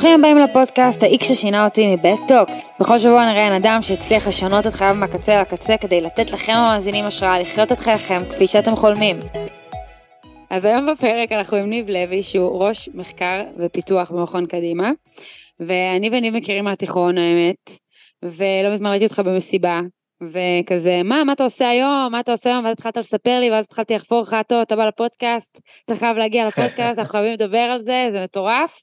ברוכים הבאים לפודקאסט האיק ששינה אותי מבית טוקס. בכל שבוע נארח בן אדם שהצליח לשנות את חייו מהקצה לקצה כדי לתת לכם המאזינים השראה לחיות את חייכם כפי שאתם חולמים. אז היום בפרק אנחנו עם ניב לוי שהוא ראש מחקר ופיתוח במכון קדימה. ואני וניב מכירים מהתיכון האמת, ולא מזמן ראיתי אותך במסיבה, וכזה, מה, מה אתה עושה היום? מה אתה עושה היום? ואז התחלת לספר לי, ואז התחלתי לחפור לך, טוב, אתה בא לפודקאסט, אתה חייב להגיע לפודקאסט, אנחנו חייבים לדבר על זה, זה מטורף.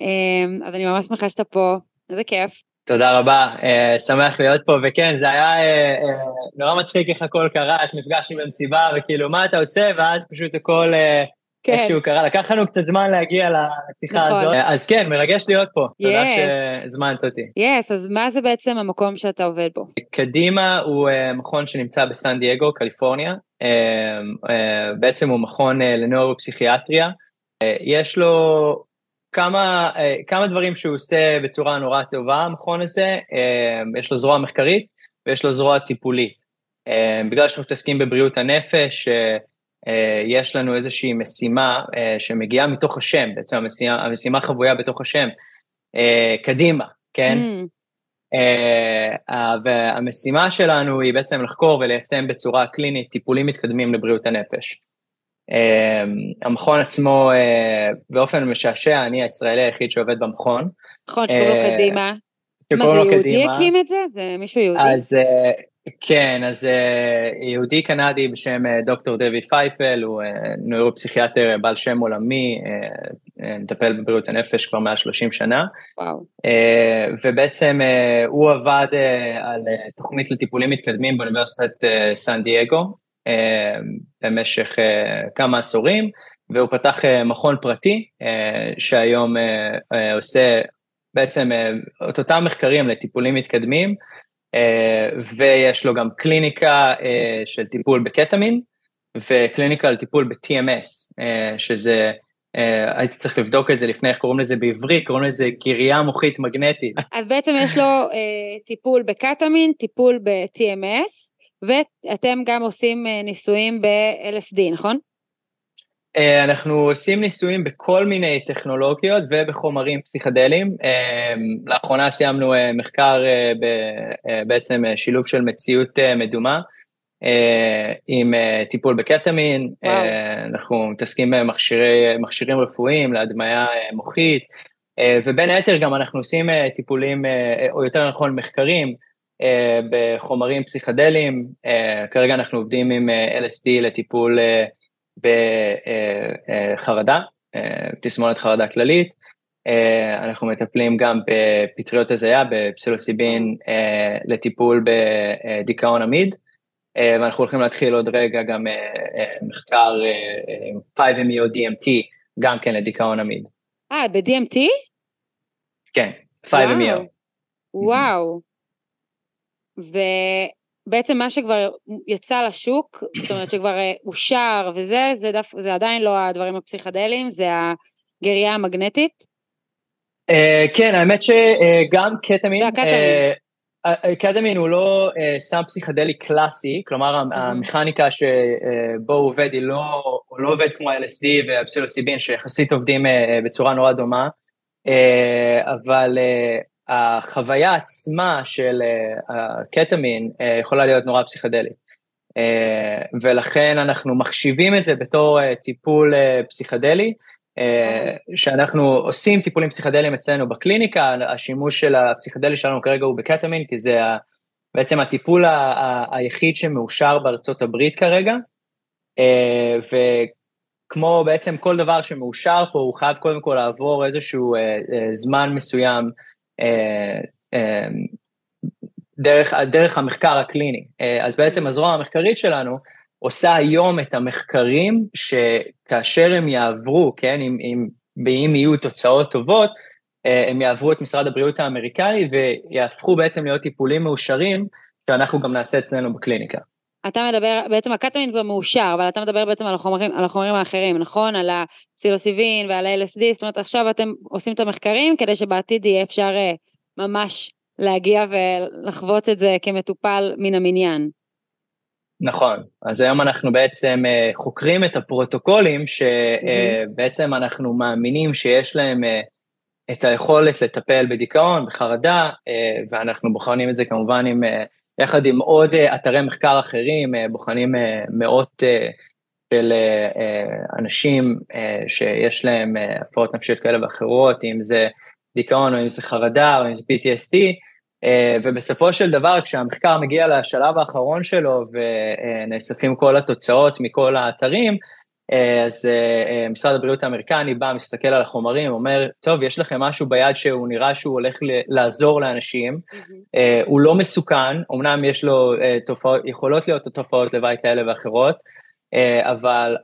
אמ, אז אני ממש שמחה שאתה פה, איזה כיף. תודה רבה, uh, שמח להיות פה, וכן, זה היה uh, uh, נורא מצחיק איך הכל קרה, איך נפגשנו במסיבה, וכאילו, מה אתה עושה? ואז פשוט הכל כן. איכשהו קרה. לקח לנו קצת זמן להגיע לשיחה נכון. הזאת. אז כן, מרגש להיות פה, yes. תודה שהזמנת אותי. יס, yes, אז מה זה בעצם המקום שאתה עובד בו? קדימה הוא מכון שנמצא בסן דייגו, קליפורניה. בעצם הוא מכון לנוירופסיכיאטריה. Uh, יש לו כמה, uh, כמה דברים שהוא עושה בצורה נורא טובה, המכון הזה. Uh, יש לו זרוע מחקרית ויש לו זרוע טיפולית. Uh, בגלל שאנחנו מתעסקים בבריאות הנפש, אה, יש לנו איזושהי משימה אה, שמגיעה מתוך השם, בעצם המשימה, המשימה חבויה בתוך השם, אה, קדימה, כן? Mm. והמשימה שלנו היא בעצם לחקור וליישם בצורה קלינית טיפולים מתקדמים לבריאות הנפש. המכון עצמו, באופן משעשע, אני הישראלי היחיד שעובד במכון. נכון, שקוראים לו קדימה. מה זה יהודי הקים את זה? זה מישהו יהודי? אז כן, אז יהודי קנדי בשם דוקטור דויד פייפל, הוא נוירופסיכיאטר בעל שם עולמי, מטפל בבריאות הנפש כבר מעל 30 שנה. וואו. ובעצם הוא עבד על תוכנית לטיפולים מתקדמים באוניברסיטת סן דייגו במשך uh, כמה עשורים, והוא פתח uh, מכון פרטי שהיום עושה בעצם את אותם מחקרים לטיפולים מתקדמים, אה, ויש לו גם קליניקה אה, של טיפול בקטמין, וקליניקה על טיפול ב-TMS, אה, שזה, הייתי צריך לבדוק את זה לפני, איך קוראים לזה בעברית, קוראים לזה גירייה מוחית מגנטית. אז בעצם יש לו טיפול בקטמין, טיפול ב-TMS, ואתם גם עושים ניסויים ב-LSD, נכון? אה, אנחנו עושים ניסויים בכל מיני טכנולוגיות ובחומרים פסיכדליים. אה, לאחרונה סיימנו אה, מחקר בעצם שילוב של מציאות מדומה עם טיפול בקטמין, וואו. אנחנו מתעסקים במכשירים רפואיים להדמיה מוחית, ובין היתר גם אנחנו עושים טיפולים, או יותר נכון מחקרים, בחומרים פסיכדליים, כרגע אנחנו עובדים עם LSD לטיפול בחרדה, אה, תסמונת חרדה כללית. אה, אנחנו מטפלים גם בפטריות הזיה, בפסילוסיבין אה, לטיפול בדיכאון עמיד, ואנחנו הולכים להתחיל עוד רגע גם מחקר 5MEO DMT, גם כן לדיכאון עמיד. אה, ב-DMT? כן, 5MEO. וואו. בעצם מה שכבר יצא לשוק, זאת אומרת שכבר אה, אושר וזה, זה, דף, זה עדיין לא הדברים הפסיכדליים, זה הגריה המגנטית. Uh, כן, האמת שגם uh, קטמין, קטמין הוא לא uh, סם פסיכדלי קלאסי, כלומר mm-hmm. המכניקה שבו הוא עובד היא לא, הוא לא עובד כמו LSD והפסילוסיבין שיחסית עובדים uh, בצורה נורא דומה, uh, אבל uh, החוויה עצמה של אה, הקטמין אה, יכולה להיות נורא פסיכדלית. אה, ולכן אנחנו מחשיבים את זה בתור טיפול פסיכדלי, שאנחנו עושים טיפולים פסיכדליים אצלנו בקליניקה, השימוש של הפסיכדלי שלנו כרגע הוא בקטמין, כי זה בעצם הטיפול היחיד שמאושר בארצות הברית כרגע, וכמו בעצם כל דבר שמאושר פה, הוא חייב קודם כל לעבור איזשהו זמן מסוים דרך, דרך המחקר הקליני. אה, אז בעצם הזרוע המחקרית שלנו עושה היום את המחקרים שכאשר הם יעברו, כן, אם, אם, אם יהיו תוצאות טובות, הם יעברו את משרד הבריאות האמריקאי ויהפכו בעצם להיות טיפולים מאושרים שאנחנו גם נעשה אצלנו בקליניקה. אתה מדבר, בעצם הקטמין כבר מאושר, אבל אתה מדבר בעצם על החומרים, על החומרים האחרים, נכון? על הפסילוסיבין ועל ה-LSD, זאת אומרת עכשיו אתם עושים את המחקרים כדי שבעתיד יהיה אפשר אה, ממש להגיע ולחוות את זה כמטופל מן המניין. נכון, אז היום אנחנו בעצם אה, חוקרים את הפרוטוקולים שבעצם mm-hmm. אנחנו מאמינים שיש להם את היכולת לטפל בדיכאון, בחרדה, ואנחנו בוחנים את זה כמובן עם, יחד עם עוד אתרי מחקר אחרים, בוחנים מאות של אנשים שיש להם הפרעות נפשיות כאלה ואחרות, אם זה דיכאון או אם זה חרדה או אם זה PTSD, ובסופו של דבר כשהמחקר מגיע לשלב האחרון שלו ונאספים כל התוצאות מכל האתרים, אז משרד הבריאות האמריקני בא, מסתכל על החומרים, אומר, טוב, יש לכם משהו ביד שהוא נראה שהוא הולך לעזור לאנשים. הוא לא מסוכן, אמנם יש לו תופעות, יכולות להיות תופעות לוואי כאלה ואחרות, אבל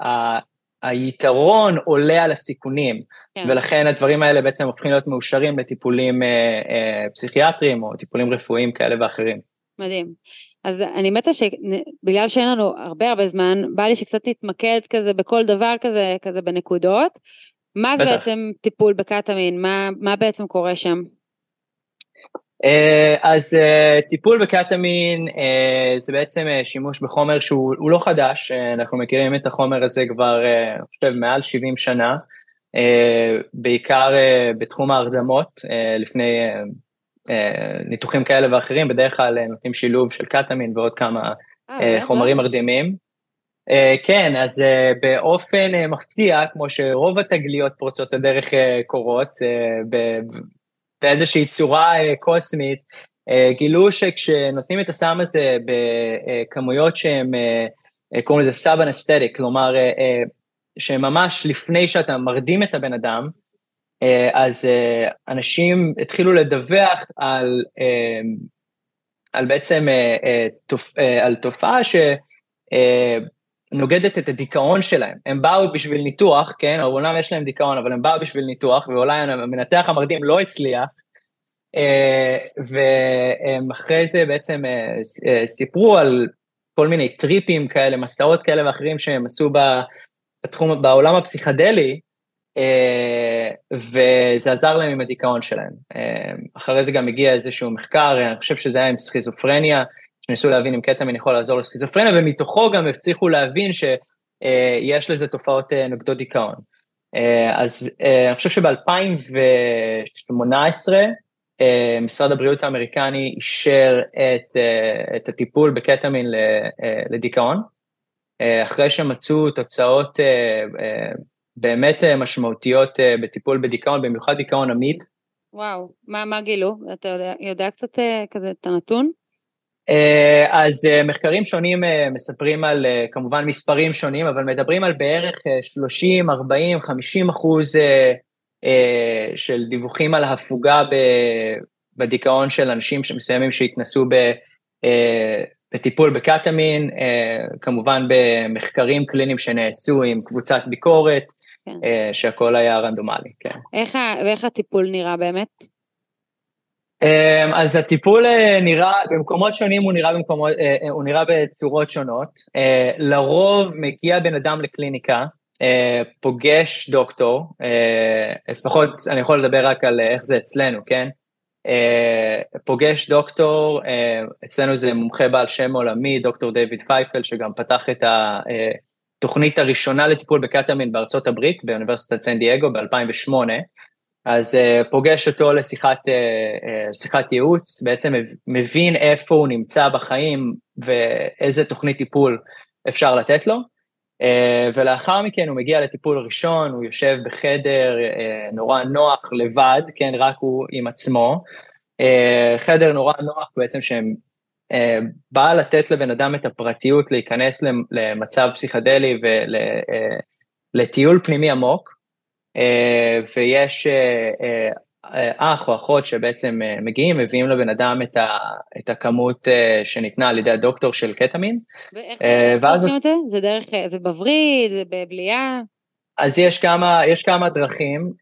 היתרון עולה על הסיכונים, כן. ולכן הדברים האלה בעצם הופכים להיות מאושרים לטיפולים אה, אה, פסיכיאטריים או טיפולים רפואיים כאלה ואחרים. מדהים. אז אני מתה שבגלל שאין לנו הרבה הרבה זמן, בא לי שקצת נתמקד כזה בכל דבר כזה, כזה בנקודות. מה זה בעצם טיפול בקטמין? מה, מה בעצם קורה שם? אה, אז אה, טיפול בקטמין אה, זה בעצם שימוש בחומר שהוא לא חדש, אנחנו מכירים את החומר הזה כבר, אני חושב, מעל 70 שנה, בעיקר בתחום ההרדמות, לפני ניתוחים כאלה ואחרים, בדרך כלל נותנים שילוב של קטמין ועוד כמה חומרים מרדימים. כן, אז באופן מפתיע, כמו שרוב התגליות פורצות הדרך קורות, באיזושהי צורה אה, קוסמית, אה, גילו שכשנותנים את הסם הזה בכמויות שהם, אה, קוראים לזה סאב אנסתטיק, כלומר, שממש לפני שאתה מרדים את הבן אדם, אז אנשים התחילו לדווח על, על בעצם, על תופעה שנוגדת את הדיכאון שלהם. הם באו בשביל ניתוח, כן, אומנם יש להם דיכאון, אבל הם באו בשביל ניתוח, ואולי המנתח המרדים לא הצליח, אה, והם אחרי זה בעצם אה, אה, סיפרו על כל מיני טריפים כאלה, מסעות כאלה ואחרים שהם עשו בתחום, בעולם הפסיכדלי, וזה עזר להם עם הדיכאון שלהם. אחרי זה גם הגיע איזשהו מחקר, אני חושב שזה היה עם סכיזופרניה, שניסו להבין אם קטמין יכול לעזור לסכיזופרניה, ומתוכו גם הצליחו להבין שיש לזה תופעות נוגדות דיכאון. אז אני חושב שב-2018, אה, משרד הבריאות האמריקני אישר את, אה, את הטיפול בקטמין אה, לדיכאון, אחרי שמצאו תוצאות באמת משמעותיות בטיפול בדיכאון, במיוחד דיכאון עמיד. וואו, מה, מה גילו? אתה יודע, יודע קצת כזה את הנתון? אז מחקרים שונים מספרים על כמובן מספרים שונים, אבל מדברים על בערך 30, 40, 50 אחוז אה, של דיווחים על הפוגה בדיכאון של אנשים מסוימים שהתנסו ב, אה, בטיפול בקטמין, אה, כמובן במחקרים קליניים שנעשו עם קבוצת ביקורת, כן. שהכל היה רנדומלי, כן. איך, ואיך הטיפול נראה באמת? אז הטיפול נראה, במקומות שונים הוא נראה, במקומות, הוא נראה בצורות שונות. לרוב מגיע בן אדם לקליניקה, אה, פוגש דוקטור, אה, לפחות אני יכול לדבר רק על איך זה אצלנו, כן? אה, פוגש דוקטור, אצלנו זה מומחה בעל שם עולמי, דוקטור דיוויד פייפל, שגם פתח את התוכנית הראשונה לטיפול בקטמין בארצות הברית, באוניברסיטת סן דייגו ב-2008, אז פוגש אותו לשיחת ייעוץ, בעצם מבין איפה הוא נמצא בחיים ואיזה תוכנית טיפול אפשר לתת לו. אה, ולאחר מכן הוא מגיע לטיפול ראשון, הוא יושב בחדר אה, נורא נוח לבד, כן, רק הוא עם עצמו. אה, חדר נורא נוח בעצם שבא לתת לבן אדם את הפרטיות להיכנס למצב פסיכדלי ולטיול פנימי עמוק, ויש אח או אחות שבעצם אה, מגיעים, מביאים לבן אדם את, ה, את הכמות אה, שניתנה על ידי הדוקטור של קטמין. ואיך אה, צורכים את זה? זה דרך, זה בווריד, זה בבליעה? אז יש כמה, יש כמה דרכים,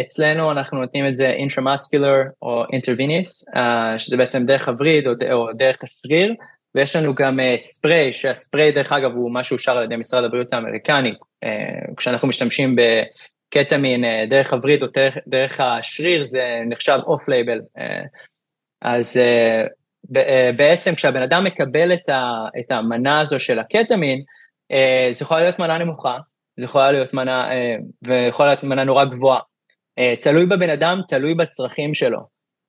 אצלנו אנחנו נותנים את זה intramuscular או intravenous, שזה בעצם דרך הווריד או, או דרך השריר, ויש לנו גם ספרי, שהספרי דרך אגב הוא מה שאושר על ידי משרד הבריאות האמריקני, כשאנחנו משתמשים ב... קטמין אה, דרך הווריד או דרך, דרך השריר זה נחשב off label. אה, אז אה, בעצם כשהבן אדם מקבל את, המנה הזו של הקטמין, זה יכולה להיות מנה נמוכה, זה יכולה להיות מנה, ויכולה להיות מנה נורא גבוהה. תלוי בבן אדם, תלוי בצרכים שלו.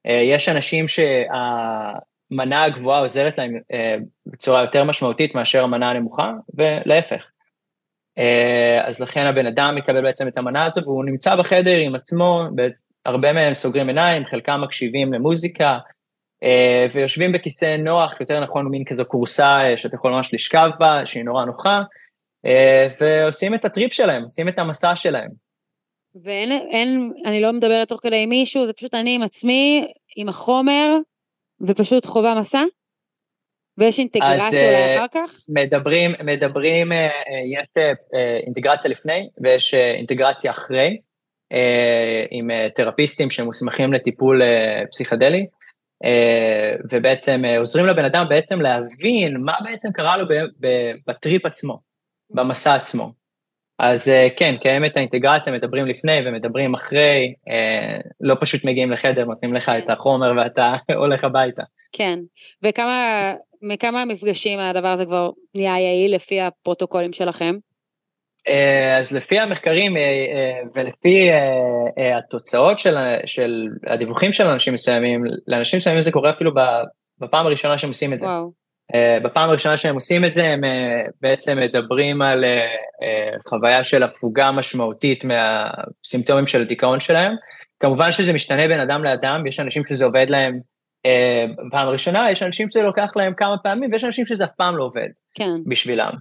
יש אנשים שהמנה הגבוהה עוזרת להם בצורה יותר משמעותית מאשר המנה הנמוכה, ולהפך. אז לכן הבן אדם מקבל בעצם את המנה הזו, והוא נמצא בחדר עם עצמו, הרבה מהם סוגרים עיניים, חלקם מקשיבים למוזיקה, ויושבים בכיסא נוח, יותר נכון מין כזו כורסה שאתה יכול ממש לשכב בה, שהיא נורא נוחה, ועושים את הטריפ שלהם, עושים את המסע שלהם. ואין, אין, אני לא מדברת תוך כדי עם מישהו, זה פשוט אני עם עצמי, עם החומר, ופשוט חובה מסע? ויש אינטגרציה אז, אולי אחר כך? מדברים, מדברים, יש אינטגרציה לפני ויש אינטגרציה אחרי, עם תרפיסטים שמוסמכים לטיפול פסיכדלי. אה, ובעצם אה, עוזרים לבן אדם בעצם להבין מה בעצם קרה לו בטריפ עצמו, במסע עצמו. אז אה, כן, קיימת האינטגרציה, מדברים לפני ומדברים אחרי, לא פשוט מגיעים לחדר, נותנים לך את החומר ואתה הולך הביתה. כן, וכמה, מכמה מפגשים הדבר הזה כבר נהיה יעיל לפי הפרוטוקולים שלכם? אה, אז לפי המחקרים אה, אה, ולפי התוצאות של, של הדיווחים של אנשים מסוימים, לאנשים מסוימים זה קורה אפילו בפעם הראשונה שהם עושים את זה. וואו. בפעם הראשונה שהם עושים את זה, הם בעצם מדברים על חוויה של הפוגה משמעותית מהסימפטומים של הדיכאון שלהם. כמובן שזה משתנה בין אדם לאדם, יש אנשים שזה עובד להם פעם ראשונה, יש אנשים שזה לוקח להם כמה פעמים, ויש אנשים שזה אף פעם לא עובד כן. בשבילם.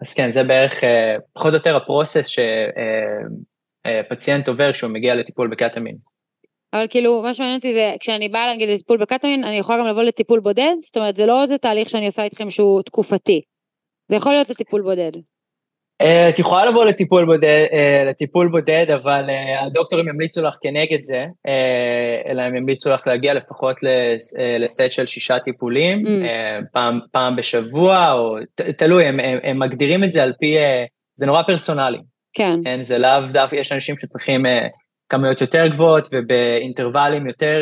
אז כן, זה בערך אה, פחות או יותר הפרוסס שפציינט אה, אה, עובר כשהוא מגיע לטיפול בקטמין. אבל כאילו, מה שמעניין אותי זה, כשאני באה להגיד לטיפול בקטמין, אני יכולה גם לבוא לטיפול בודד? זאת אומרת, זה לא איזה תהליך שאני עושה איתכם שהוא תקופתי. זה יכול להיות לטיפול בודד. אה, את יכולה לבוא לטיפול בודד, אה, לטיפול בודד, אבל אה, הדוקטורים ימליצו לך כנגד זה, אלא הם ימליצו לך להגיע לפחות לסט של שישה טיפולים, mm. פעם, פעם בשבוע, או תלוי, הם, הם, הם מגדירים את זה על פי, זה נורא פרסונלי. כן. כן זה לאו דווקא, יש אנשים שצריכים כמויות יותר גבוהות ובאינטרוולים יותר,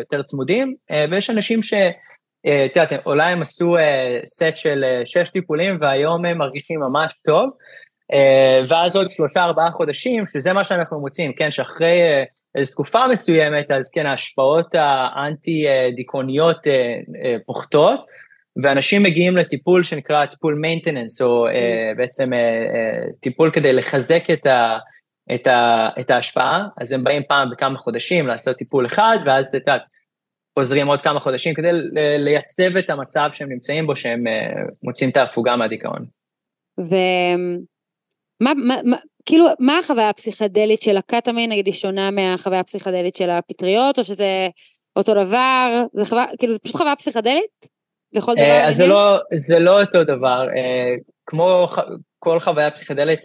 יותר צמודים, ויש אנשים ש... אה, את יודעת, אולי הם עשו סט אה, של אה, שש טיפולים והיום הם מרגישים ממש טוב, ואז עוד שלושה ארבעה חודשים, שזה מה שאנחנו מוצאים, כן, שאחרי איזו תקופה מסוימת, אז כן, ההשפעות האנטי-דיכאוניות פוחתות, ואנשים מגיעים לטיפול שנקרא טיפול מיינטננס, או בעצם טיפול כדי לחזק את ה... את, ה, את ההשפעה, אז הם באים פעם בכמה חודשים לעשות טיפול אחד, ואז את יודעת, חוזרים עוד כמה חודשים כדי לייצב את המצב שהם נמצאים בו, שהם אה, מוצאים את ההפוגה מהדיכאון. ומה, מה, מה, כאילו, מה החוויה הפסיכדלית של הקטמין, נגיד, היא שונה מהחוויה הפסיכדלית של הפטריות, או שזה אותו דבר, זה חוויה, כאילו, זה פשוט חוויה פסיכדלית? לכל דבר? אה, אז זה לא, זה לא אותו דבר, אה, כמו כל חוויה פסיכדלית,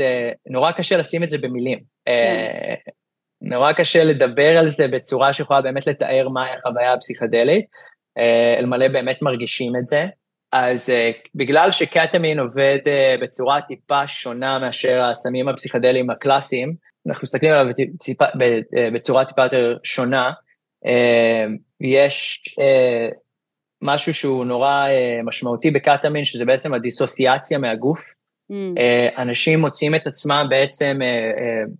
נורא קשה לשים את זה במילים. כן. נורא קשה לדבר על זה בצורה שיכולה באמת לתאר מהי החוויה הפסיכדלית, אה, אלמלא באמת מרגישים את זה. אז בגלל שקטמין עובד בצורה טיפה שונה מאשר הסמים הפסיכדליים הקלאסיים, אנחנו מסתכלים עליו בציפה, בצורה טיפה יותר שונה, יש משהו שהוא נורא משמעותי בקטמין, שזה בעצם הדיסוסיאציה מהגוף. Mm. Uh, אנשים מוצאים את עצמם בעצם uh, uh,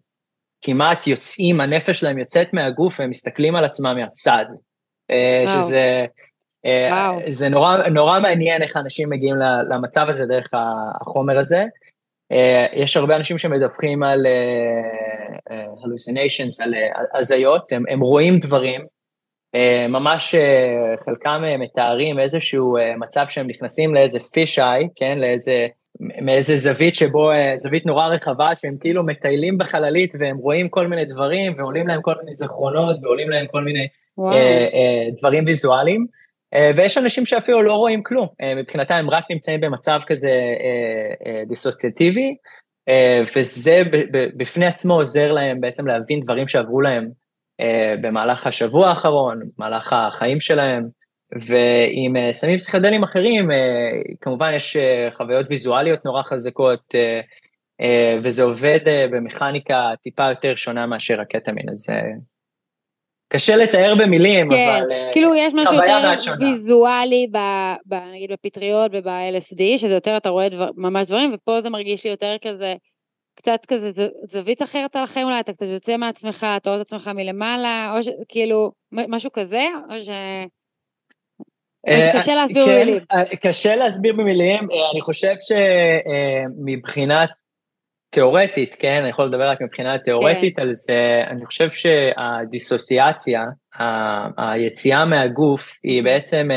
כמעט יוצאים, הנפש שלהם יוצאת מהגוף והם מסתכלים על עצמם מהצד. אה, וואו. שזה אה, וואו. זה נורא, נורא מעניין איך אנשים מגיעים למצב הזה דרך החומר הזה. אה, יש הרבה אנשים שמדווחים על hallucinations, על הזיות, הם, הם רואים דברים, אה, ממש אה, חלקם אה, מתארים איזשהו מצב שהם נכנסים לאיזה פיש איי, כן, לאיזה, מאיזה זווית שבו, זווית נורא רחבה, שהם כאילו מטיילים בחללית והם רואים כל מיני דברים ועולים להם כל מיני זכרונות ועולים להם כל מיני אה, אה, דברים ויזואליים. אה, ויש אנשים שאפילו לא רואים כלום, מבחינתם הם רק נמצאים במצב כזה אה, אה, דיסוציאטיבי, אה, וזה בפני עצמו עוזר להם בעצם להבין דברים שעברו להם אה, במהלך השבוע האחרון, במהלך החיים שלהם, ועם אה, סמים פסיכדליים אחרים, אה, כמובן יש חוויות ויזואליות נורא חזקות, וזה עובד במכניקה טיפה יותר שונה מאשר הקטמין, אז קשה לתאר במילים, כן, אבל כאילו יש משהו יותר ויזואלי, ב, ב, נגיד בפטריות וב-LSD, שזה יותר אתה רואה דבר, ממש דברים, ופה זה מרגיש לי יותר כזה קצת כזה זווית אחרת על החיים אולי, אתה קצת יוצא מעצמך, אתה רואה את עצמך מלמעלה, או שכאילו, משהו כזה, או ש... קשה להסביר כן, במילים. קשה להסביר במילים, אני חושב שמבחינת תיאורטית, כן, אני יכול לדבר רק מבחינה תיאורטית כן. על זה, אני חושב שהדיסוציאציה, היציאה מהגוף, היא בעצם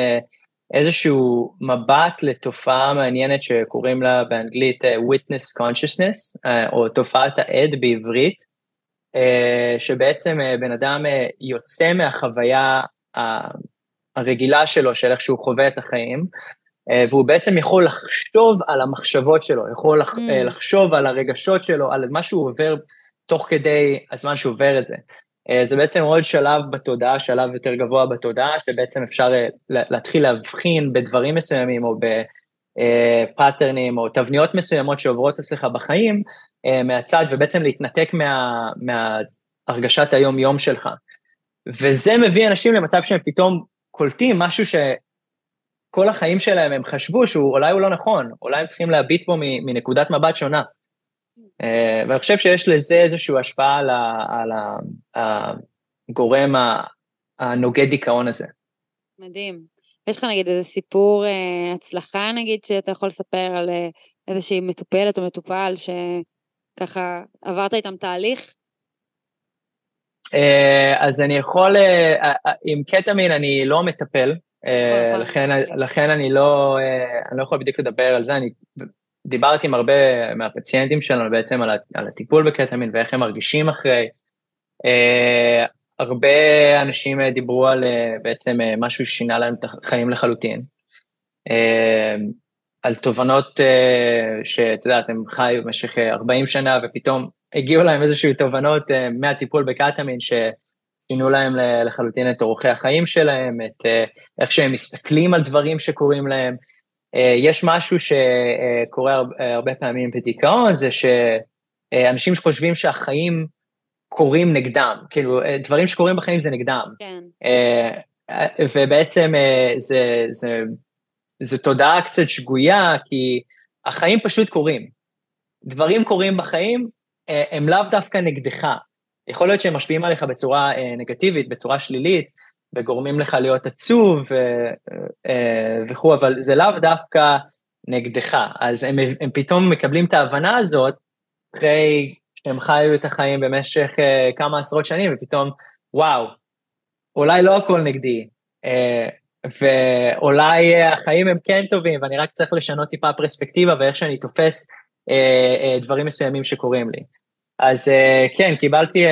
איזשהו מבט לתופעה מעניינת שקוראים לה באנגלית witness consciousness, או תופעת העד בעברית, שבעצם בן אדם יוצא מהחוויה הרגילה שלו, של איך שהוא חווה את החיים, אה, והוא בעצם יכול לחשוב על המחשבות שלו, יכול mm. אה, לחשוב על הרגשות שלו, על מה שהוא עובר תוך כדי הזמן שהוא עובר את זה. אה, זה בעצם עוד שלב בתודעה, שלב יותר גבוה בתודעה, שבעצם אפשר להתחיל להבחין בדברים מסוימים או ב patternים או תבניות מסוימות שעוברות אצלך בחיים מהצד, ובעצם להתנתק מה, מהרגשת היום-יום שלך. וזה מביא אנשים למצב שהם פתאום קולטים משהו שכל החיים שלהם הם חשבו שאולי הוא לא נכון, אולי הם צריכים להביט בו מנקודת מבט שונה. אה, ואני חושב שיש לזה איזושהי השפעה על, ה, על הגורם הנוגד דיכאון הזה. מדהים. יש לך נגיד איזה סיפור אה, הצלחה נגיד שאתה יכול לספר על אה, איזושהי מטופלת או מטופל שככה עברת איתם תהליך? אז אני יכול, עם קטמין אני לא מטפל, לכן, לכן אני, לא, אני לא יכול בדיוק לדבר על זה, אני דיברתי עם הרבה מהפציינטים שלנו בעצם על, על הטיפול בקטמין ואיך הם מרגישים אחרי. הרבה אנשים דיברו על בעצם משהו ששינה להם את החיים לחלוטין. על תובנות שאת יודעת, הם חיו במשך 40 שנה ופתאום הגיעו להם איזשהו תובנות uh, מהטיפול בקטמין ששינו להם לחלוטין את אורחי החיים שלהם, את uh, איך שהם מסתכלים על דברים שקורים להם. Uh, יש משהו שקורה הרבה, הרבה פעמים בדיכאון, זה שאנשים חושבים שהחיים קורים נגדם, כאילו דברים שקורים בחיים זה נגדם. כן. ובעצם זה, זה, זה תודעה קצת שגויה, כי החיים פשוט קורים. דברים קורים בחיים, אה, הם לאו דווקא נגדך. יכול להיות שהם משפיעים עליך בצורה אה, נגטיבית, בצורה שלילית, וגורמים לך להיות עצוב אה, וכו', אבל זה לאו דווקא נגדך. אז הם, הם פתאום מקבלים את ההבנה הזאת, אחרי שהם חיו את החיים במשך כמה עשרות שנים, ופתאום, וואו, אולי לא הכל נגדי, ואולי החיים הם כן טובים, ואני רק צריך לשנות טיפה פרספקטיבה ואיך שאני תופס אה, אה, דברים מסוימים שקורים לי. אז אה, כן, קיבלתי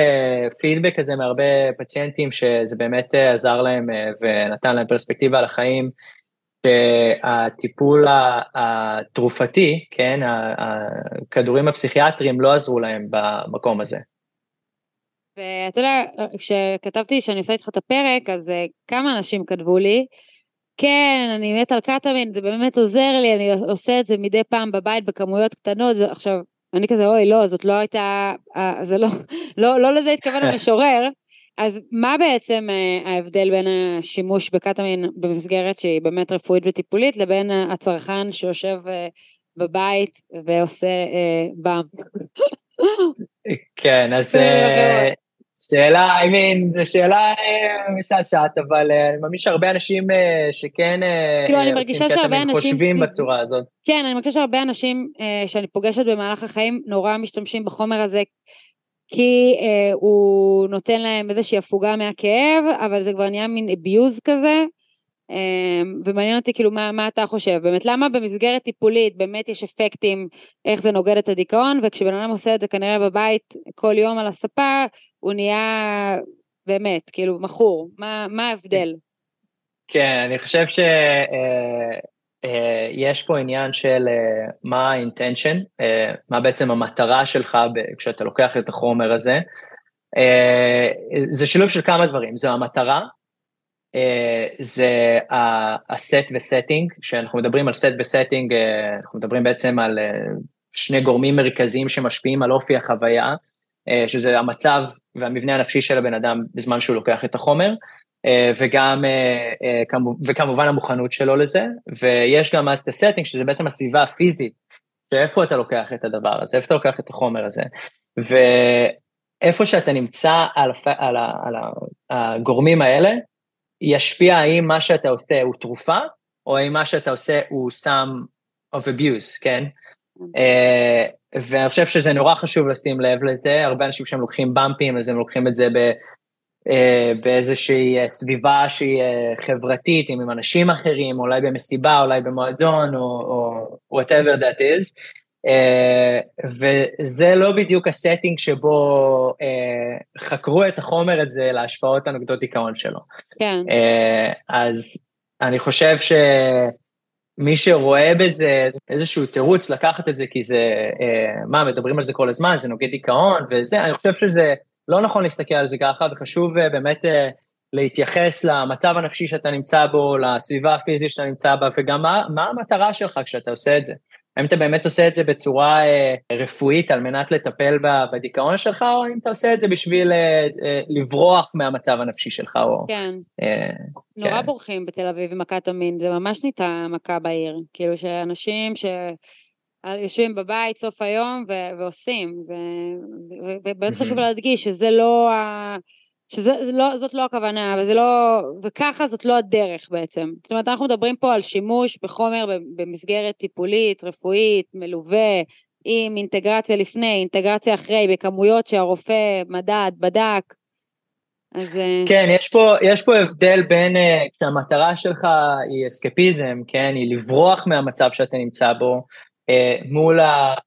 פידבק כזה מהרבה פציינטים שזה באמת עזר להם ונתן להם פרספקטיבה על החיים, שהטיפול התרופתי, כן, הכדורים הפסיכיאטריים לא עזרו להם במקום הזה. ואתה יודע, כשכתבתי שאני עושה איתך את הפרק, אז כמה אנשים כתבו לי, כן, אני מת על קטמין, זה באמת עוזר לי, אני עושה את זה מדי פעם בבית בכמויות קטנות, זה, עכשיו, אני כזה, אוי, לא, זאת לא הייתה, אה, זה לא, לא, לא לזה התכוון המשורר, אז מה בעצם אה, ההבדל בין השימוש בקטמין במסגרת שהיא באמת רפואית וטיפולית, לבין הצרכן שיושב אה, בבית ועושה באם? כן, אז שאלה, I mean, זו שאלה אה, משעשעת, אבל אה, אני מאמין שהרבה אנשים אה, שכן כאילו, אני מרגישה שהרבה אנשים חושבים בצורה הזאת. כן, אני מרגישה שהרבה אנשים שאני פוגשת במהלך החיים נורא משתמשים בחומר הזה כי הוא נותן להם איזושהי הפוגה מהכאב, אבל זה כבר נהיה מין abuse כזה. אמ, ומעניין אותי כאילו מה, מה אתה חושב, באמת למה במסגרת טיפולית באמת יש אפקטים איך זה נוגד את הדיכאון וכשבן אדם עושה את זה כנראה בבית כל יום על הספה הוא נהיה באמת כאילו מכור, מה, מה ההבדל? כן, אני חושב שיש אה, אה, פה עניין של אה, מה ה-intention, מה בעצם המטרה שלך כשאתה לוקח את החומר הזה. זה שילוב של כמה דברים, זו המטרה, זה ה set ו setting, כשאנחנו מדברים על set ו setting, אה, אנחנו מדברים בעצם על אה, שני גורמים מרכזיים שמשפיעים על אופי החוויה, שזה המצב והמבנה הנפשי של הבן אדם בזמן שהוא לוקח את החומר, וגם, וכמובן המוכנות שלו לזה, ויש גם אז את ה setting, שזה בעצם הסביבה הפיזית שאיפה אתה לוקח את הדבר הזה, איפה אתה לוקח את החומר הזה. ואיפה שאתה נמצא על, על, על, על הגורמים האלה, ישפיע האם מה שאתה עושה הוא תרופה, או האם מה שאתה עושה הוא סם of abuse, כן? Uh, ואני חושב שזה נורא חשוב לשים לב לזה, הרבה אנשים שהם לוקחים במפים, אז הם לוקחים את זה ב, uh, באיזושהי אה, סביבה שהיא חברתית, עם, עם אנשים אחרים, אולי במסיבה, אולי במועדון, או, או whatever that is. Uh, וזה לא בדיוק הסטינג שבו uh, חקרו את החומר הזה להשפעות הנוגדות דיכאון שלו. כן. Uh, אז אני חושב שמי שרואה בזה איזשהו תירוץ לקחת את זה, כי זה, מה, מדברים על זה כל הזמן, זה נוגד דיכאון וזה, אני חושב שזה לא נכון להסתכל על זה ככה, וחשוב באמת להתייחס למצב הנפשי שאתה נמצא בו, לסביבה הפיזית שאתה נמצא בה, וגם מה, מה המטרה שלך כשאתה עושה את זה. האם אתה באמת עושה את זה בצורה אה, רפואית על מנת לטפל בדיכאון שלך, או אם אתה עושה את זה בשביל אה, אה, לברוח מהמצב הנפשי שלך, או... כן. אה, נורא כן. בורחים בתל אביב עם מכת המין, זה ממש נהייתה מכה בעיר. כאילו שאנשים ש... יושבים בבית סוף היום ו- ועושים, ובאמת חשוב להדגיש שזה לא ה... שזאת לא, לא הכוונה, וזה לא, וככה זאת לא הדרך בעצם. זאת אומרת, אנחנו מדברים פה על שימוש בחומר במסגרת טיפולית, רפואית, מלווה, עם אינטגרציה לפני, אינטגרציה אחרי, בכמויות שהרופא מדד, בדק. אז... אה, כן, יש פה, יש פה הבדל בין, אה, כשהמטרה שלך היא אסקפיזם, כן, היא לברוח מהמצב שאתה נמצא בו, מול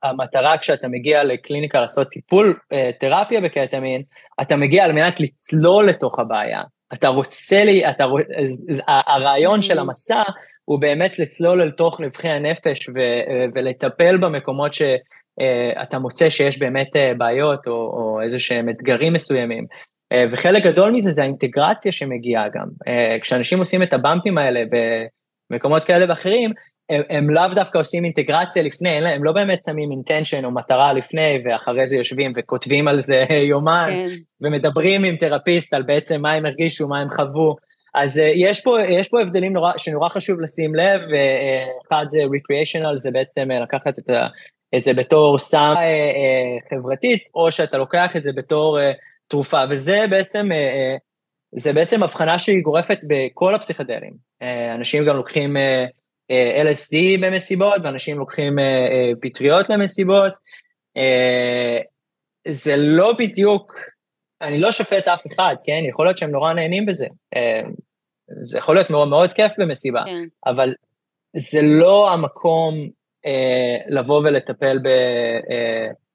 המטרה כשאתה מגיע לקליניקה לעשות טיפול, אה, תרפיה בקטמין, אתה מגיע על מנת לצלול לתוך הבעיה. אתה רוצה לי, אתה, הרעיון של mm-hmm. המסע הוא באמת לצלול אל תוך נבחי הנפש ו, ולטפל במקומות שאתה מוצא שיש באמת בעיות או, או איזה שהם אתגרים מסוימים. וחלק גדול מזה זה האינטגרציה שמגיעה גם. כשאנשים עושים את הבמפים האלה במקומות כאלה ואחרים, הם, הם לאו דווקא עושים אינטגרציה לפני, הם לא באמת שמים אינטנשן או מטרה לפני, ואחרי זה יושבים וכותבים על זה יומיים, כן. ומדברים עם תרפיסט על בעצם מה הם הרגישו, מה הם חוו. אז uh, יש, פה, יש פה הבדלים נורא, שנורא חשוב לשים לב, uh, זה recreational, זה בעצם uh, לקחת את, ה, את זה בתור סם חברתית, או שאתה לוקח את זה בתור תרופה, וזה בעצם, זה בעצם הבחנה שהיא גורפת בכל הפסיכדלים. Uh, אנשים גם לוקחים... Uh, אה, LSD במסיבות, ואנשים לוקחים אה, אה, פטריות למסיבות. זה לא בדיוק, אני לא שופט אף אחד, כן? יכול להיות שהם נורא נהנים בזה. זה יכול להיות מאוד מאוד כיף במסיבה, כן. אבל זה לא המקום לבוא ולטפל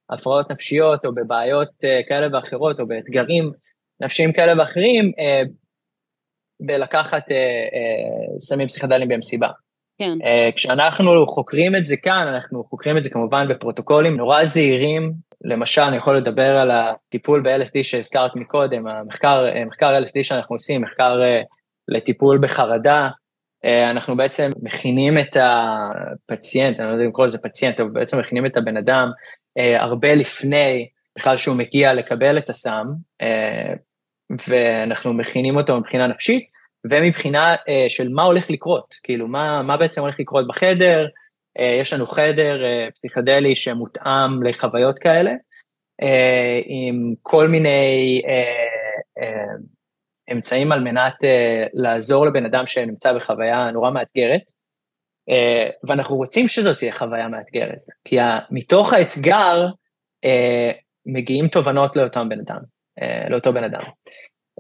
בהפרעות נפשיות או בבעיות כאלה ואחרות או באתגרים נפשיים כאלה ואחרים, בלקחת סמים פסיכדליים במסיבה. כן. Uh, כשאנחנו חוקרים את זה כאן, אנחנו חוקרים את זה כמובן בפרוטוקולים נורא זהירים. למשל, אני יכול לדבר על הטיפול ב-LSD שהזכרת מקודם, המחקר אה, מחקר LSD שאנחנו עושים, מחקר לטיפול בחרדה. אנחנו בעצם מכינים את הפציינט, אני לא יודע אם לקרוא לזה פציינט, אבל בעצם מכינים את הבן אדם הרבה לפני בכלל שהוא מגיע לקבל את הסם, ואנחנו מכינים אותו מבחינה נפשית. ומבחינה אה, של מה הולך לקרות, כאילו מה, מה בעצם הולך לקרות בחדר, אה, יש לנו חדר אה, פסיכדלי שמותאם לחוויות כאלה, אה, עם כל מיני אה, אה, אמצעים על מנת אה, לעזור לבן אדם שנמצא בחוויה נורא מאתגרת, אה, ואנחנו רוצים שזאת תהיה חוויה מאתגרת, כי מתוך האתגר אה, מגיעים תובנות לאותם בן אדם, לאותו בן אדם.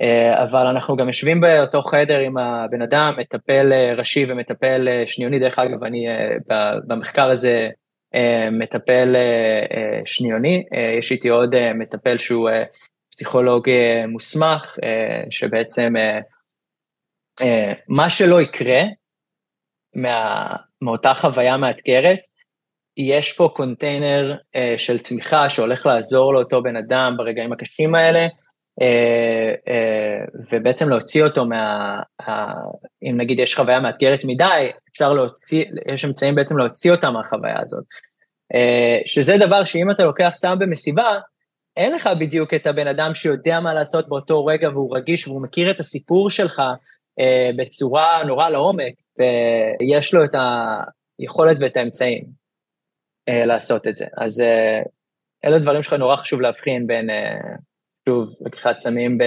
אה, אבל אנחנו גם יושבים באותו חדר עם הבן אדם, מטפל אה, ראשי ומטפל אה, שניוני, דרך אגב, אני במחקר הזה מטפל שניוני, יש איתי עוד מטפל שהוא פסיכולוג מוסמך, שבעצם מה שלא יקרה מה, מאותה חוויה מאתגרת, יש פה קונטיינר של תמיכה שהולך לעזור לאותו בן אדם ברגעים הקשים האלה, אה, אה, ובעצם להוציא אותו מה... אם נגיד יש חוויה מאתגרת מדי, אפשר להוציא, יש אמצעים בעצם להוציא אותה מהחוויה הזאת. אה, שזה דבר שאם אתה לוקח סם במסיבה, אין לך בדיוק את הבן אדם שיודע מה לעשות באותו רגע והוא רגיש והוא מכיר את הסיפור שלך בצורה נורא לעומק, ויש לו את היכולת ואת האמצעים. לעשות את זה. אז אלה דברים שלך נורא חשוב להבחין בין, שוב, לקיחת סמים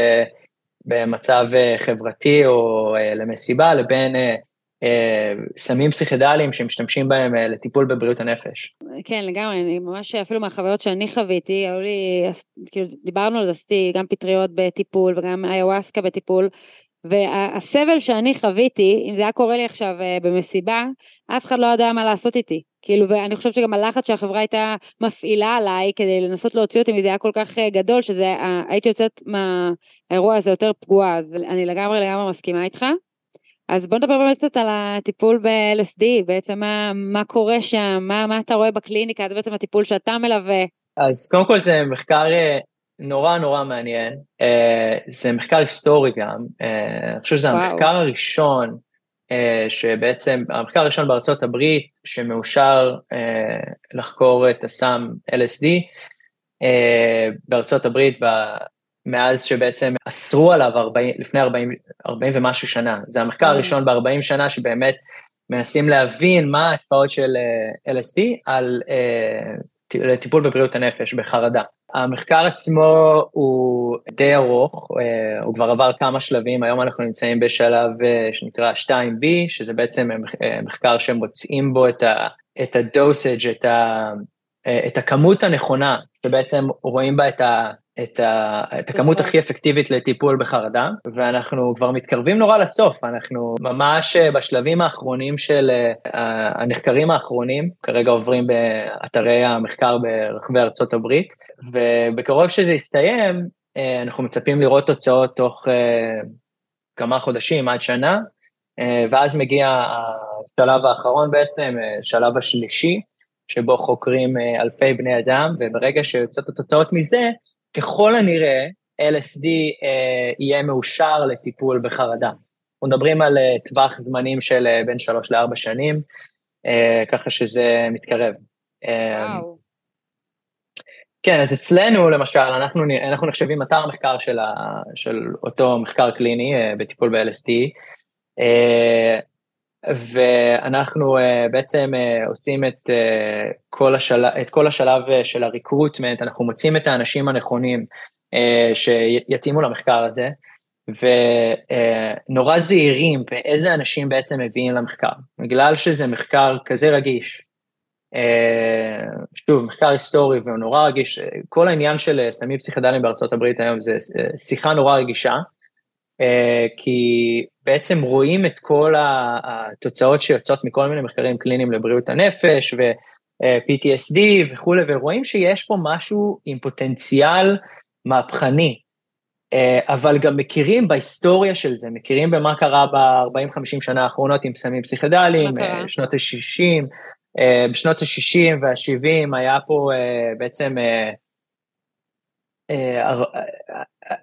במצב חברתי או למסיבה, לבין סמים פסיכדליים שמשתמשים בהם לטיפול בבריאות הנפש. כן, לגמרי, אני ממש, אפילו מהחוויות שאני חוויתי, היו לי, כאילו, דיברנו על זה, עשיתי גם פטריות בטיפול וגם איוואסקה בטיפול, והסבל שאני חוויתי, אם זה היה קורה לי עכשיו במסיבה, אף אחד לא יודע מה לעשות איתי. כאילו, ואני חושבת שגם הלחץ שהחברה הייתה מפעילה עליי כדי לנסות להוציא אותי מזה היה כל כך אה, גדול, שזה, אה, הייתי יוצאת מהאירוע הזה יותר פגועה, אז אני לגמרי לגמרי מסכימה איתך. אז בוא נדבר באמת קצת על הטיפול ב-LSD, בעצם מה, מה קורה שם, מה, מה אתה רואה בקליניקה, זה בעצם הטיפול שאתה מלווה. אז קודם כל זה מחקר נורא נורא מעניין, זה מחקר היסטורי גם, אני חושב שזה וואו. המחקר הראשון, שבעצם, המחקר הראשון בארצות הברית שמאושר uh, לחקור את הסם LSD, uh, בארצות הברית מאז שבעצם אסרו עליו 40, לפני 40, 40 ומשהו שנה, זה המחקר הראשון ב-40 שנה שבאמת מנסים להבין מה ההשפעות של LSD על uh, טיפול בבריאות הנפש, בחרדה. המחקר עצמו הוא די ארוך, אה, הוא כבר עבר כמה שלבים, היום אנחנו נמצאים בשלב אה, שנקרא 2B, שזה בעצם אה, מחקר שמוצאים בו את, ה, את הדוסage, את, ה, את הכמות הנכונה, שבעצם רואים בה את, ה, את, ה, את הכמות הכי אפקטיבית לטיפול בחרדה, ואנחנו כבר מתקרבים נורא לסוף, אנחנו ממש בשלבים האחרונים של הנחקרים האחרונים, כרגע עוברים באתרי המחקר ברחבי ארצות הברית, ובקרוב שזה יסתיים, אנחנו מצפים לראות תוצאות תוך כמה חודשים עד שנה, ואז מגיע השלב האחרון בעצם, שלב השלישי, שבו חוקרים אלפי בני אדם, וברגע שיוצאות התוצאות מזה, ככל הנראה LSD אה, יהיה מאושר לטיפול בחרדה. אנחנו מדברים על אה, טווח זמנים של אה, בין שלוש לארבע שנים, אה, ככה שזה מתקרב. אה, וואו. כן, אז אצלנו למשל, אנחנו, אנחנו נחשבים אתר מחקר של, ה, של אותו מחקר קליני אה, בטיפול ב-LSD, אה, ואנחנו uh, בעצם uh, עושים את, uh, כל השל... את כל השלב של הריקרוטמנט, אנחנו מוצאים את האנשים הנכונים שיתאימו למחקר הזה, ונורא זהירים באיזה אנשים בעצם מביאים למחקר, בגלל שזה מחקר כזה רגיש. שוב, מחקר היסטורי והוא נורא רגיש, כל העניין של סמים פסיכדליים בארצות הברית היום זה שיחה נורא רגישה, אה, כי בעצם רואים את כל התוצאות שיוצאות מכל מיני מחקרים קליניים לבריאות הנפש ו-PTSD וכולי, ורואים שיש פה משהו עם פוטנציאל מהפכני, אה, אבל גם מכירים בהיסטוריה של זה, מכירים במה קרה ב-40-50 שנה האחרונות עם סמים פסיכדליים, אה, שנות ה-60, בשנות ה-60 וה-70 היה פה בעצם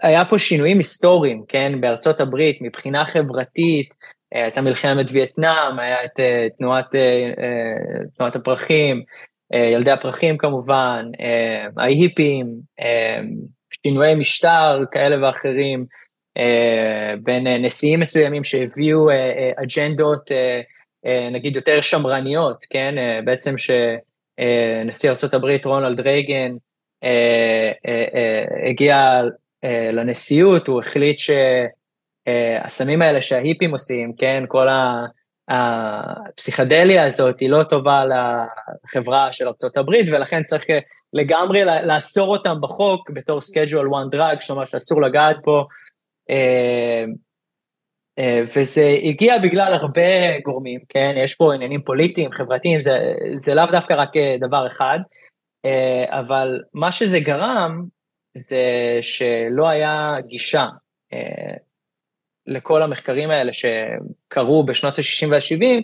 היה פה שינויים היסטוריים, כן, בארצות הברית, מבחינה חברתית, אה, הייתה מלחמת וייטנאם, היה את אה, תנועת, אה, תנועת הפרחים, ילדי הפרחים כמובן, ההיפים, שינויי משטר כאלה ואחרים, בין נשיאים מסוימים שהביאו אג'נדות נגיד יותר שמרניות, כן, בעצם שנשיא ארה"ב רונלד רייגן הגיע לנשיאות, הוא החליט שהסמים האלה שההיפים עושים, כן, כל הפסיכדליה הזאת היא לא טובה לחברה של ארה"ב, ולכן צריך לגמרי לאסור אותם בחוק בתור schedule one drug, אומרת שאסור לגעת פה. אה, אה, וזה הגיע בגלל הרבה גורמים, כן? יש פה עניינים פוליטיים, חברתיים, זה, זה לאו דווקא רק דבר אחד, אבל מה שזה גרם זה שלא היה גישה אה, לכל המחקרים האלה שקרו בשנות ה-60 וה-70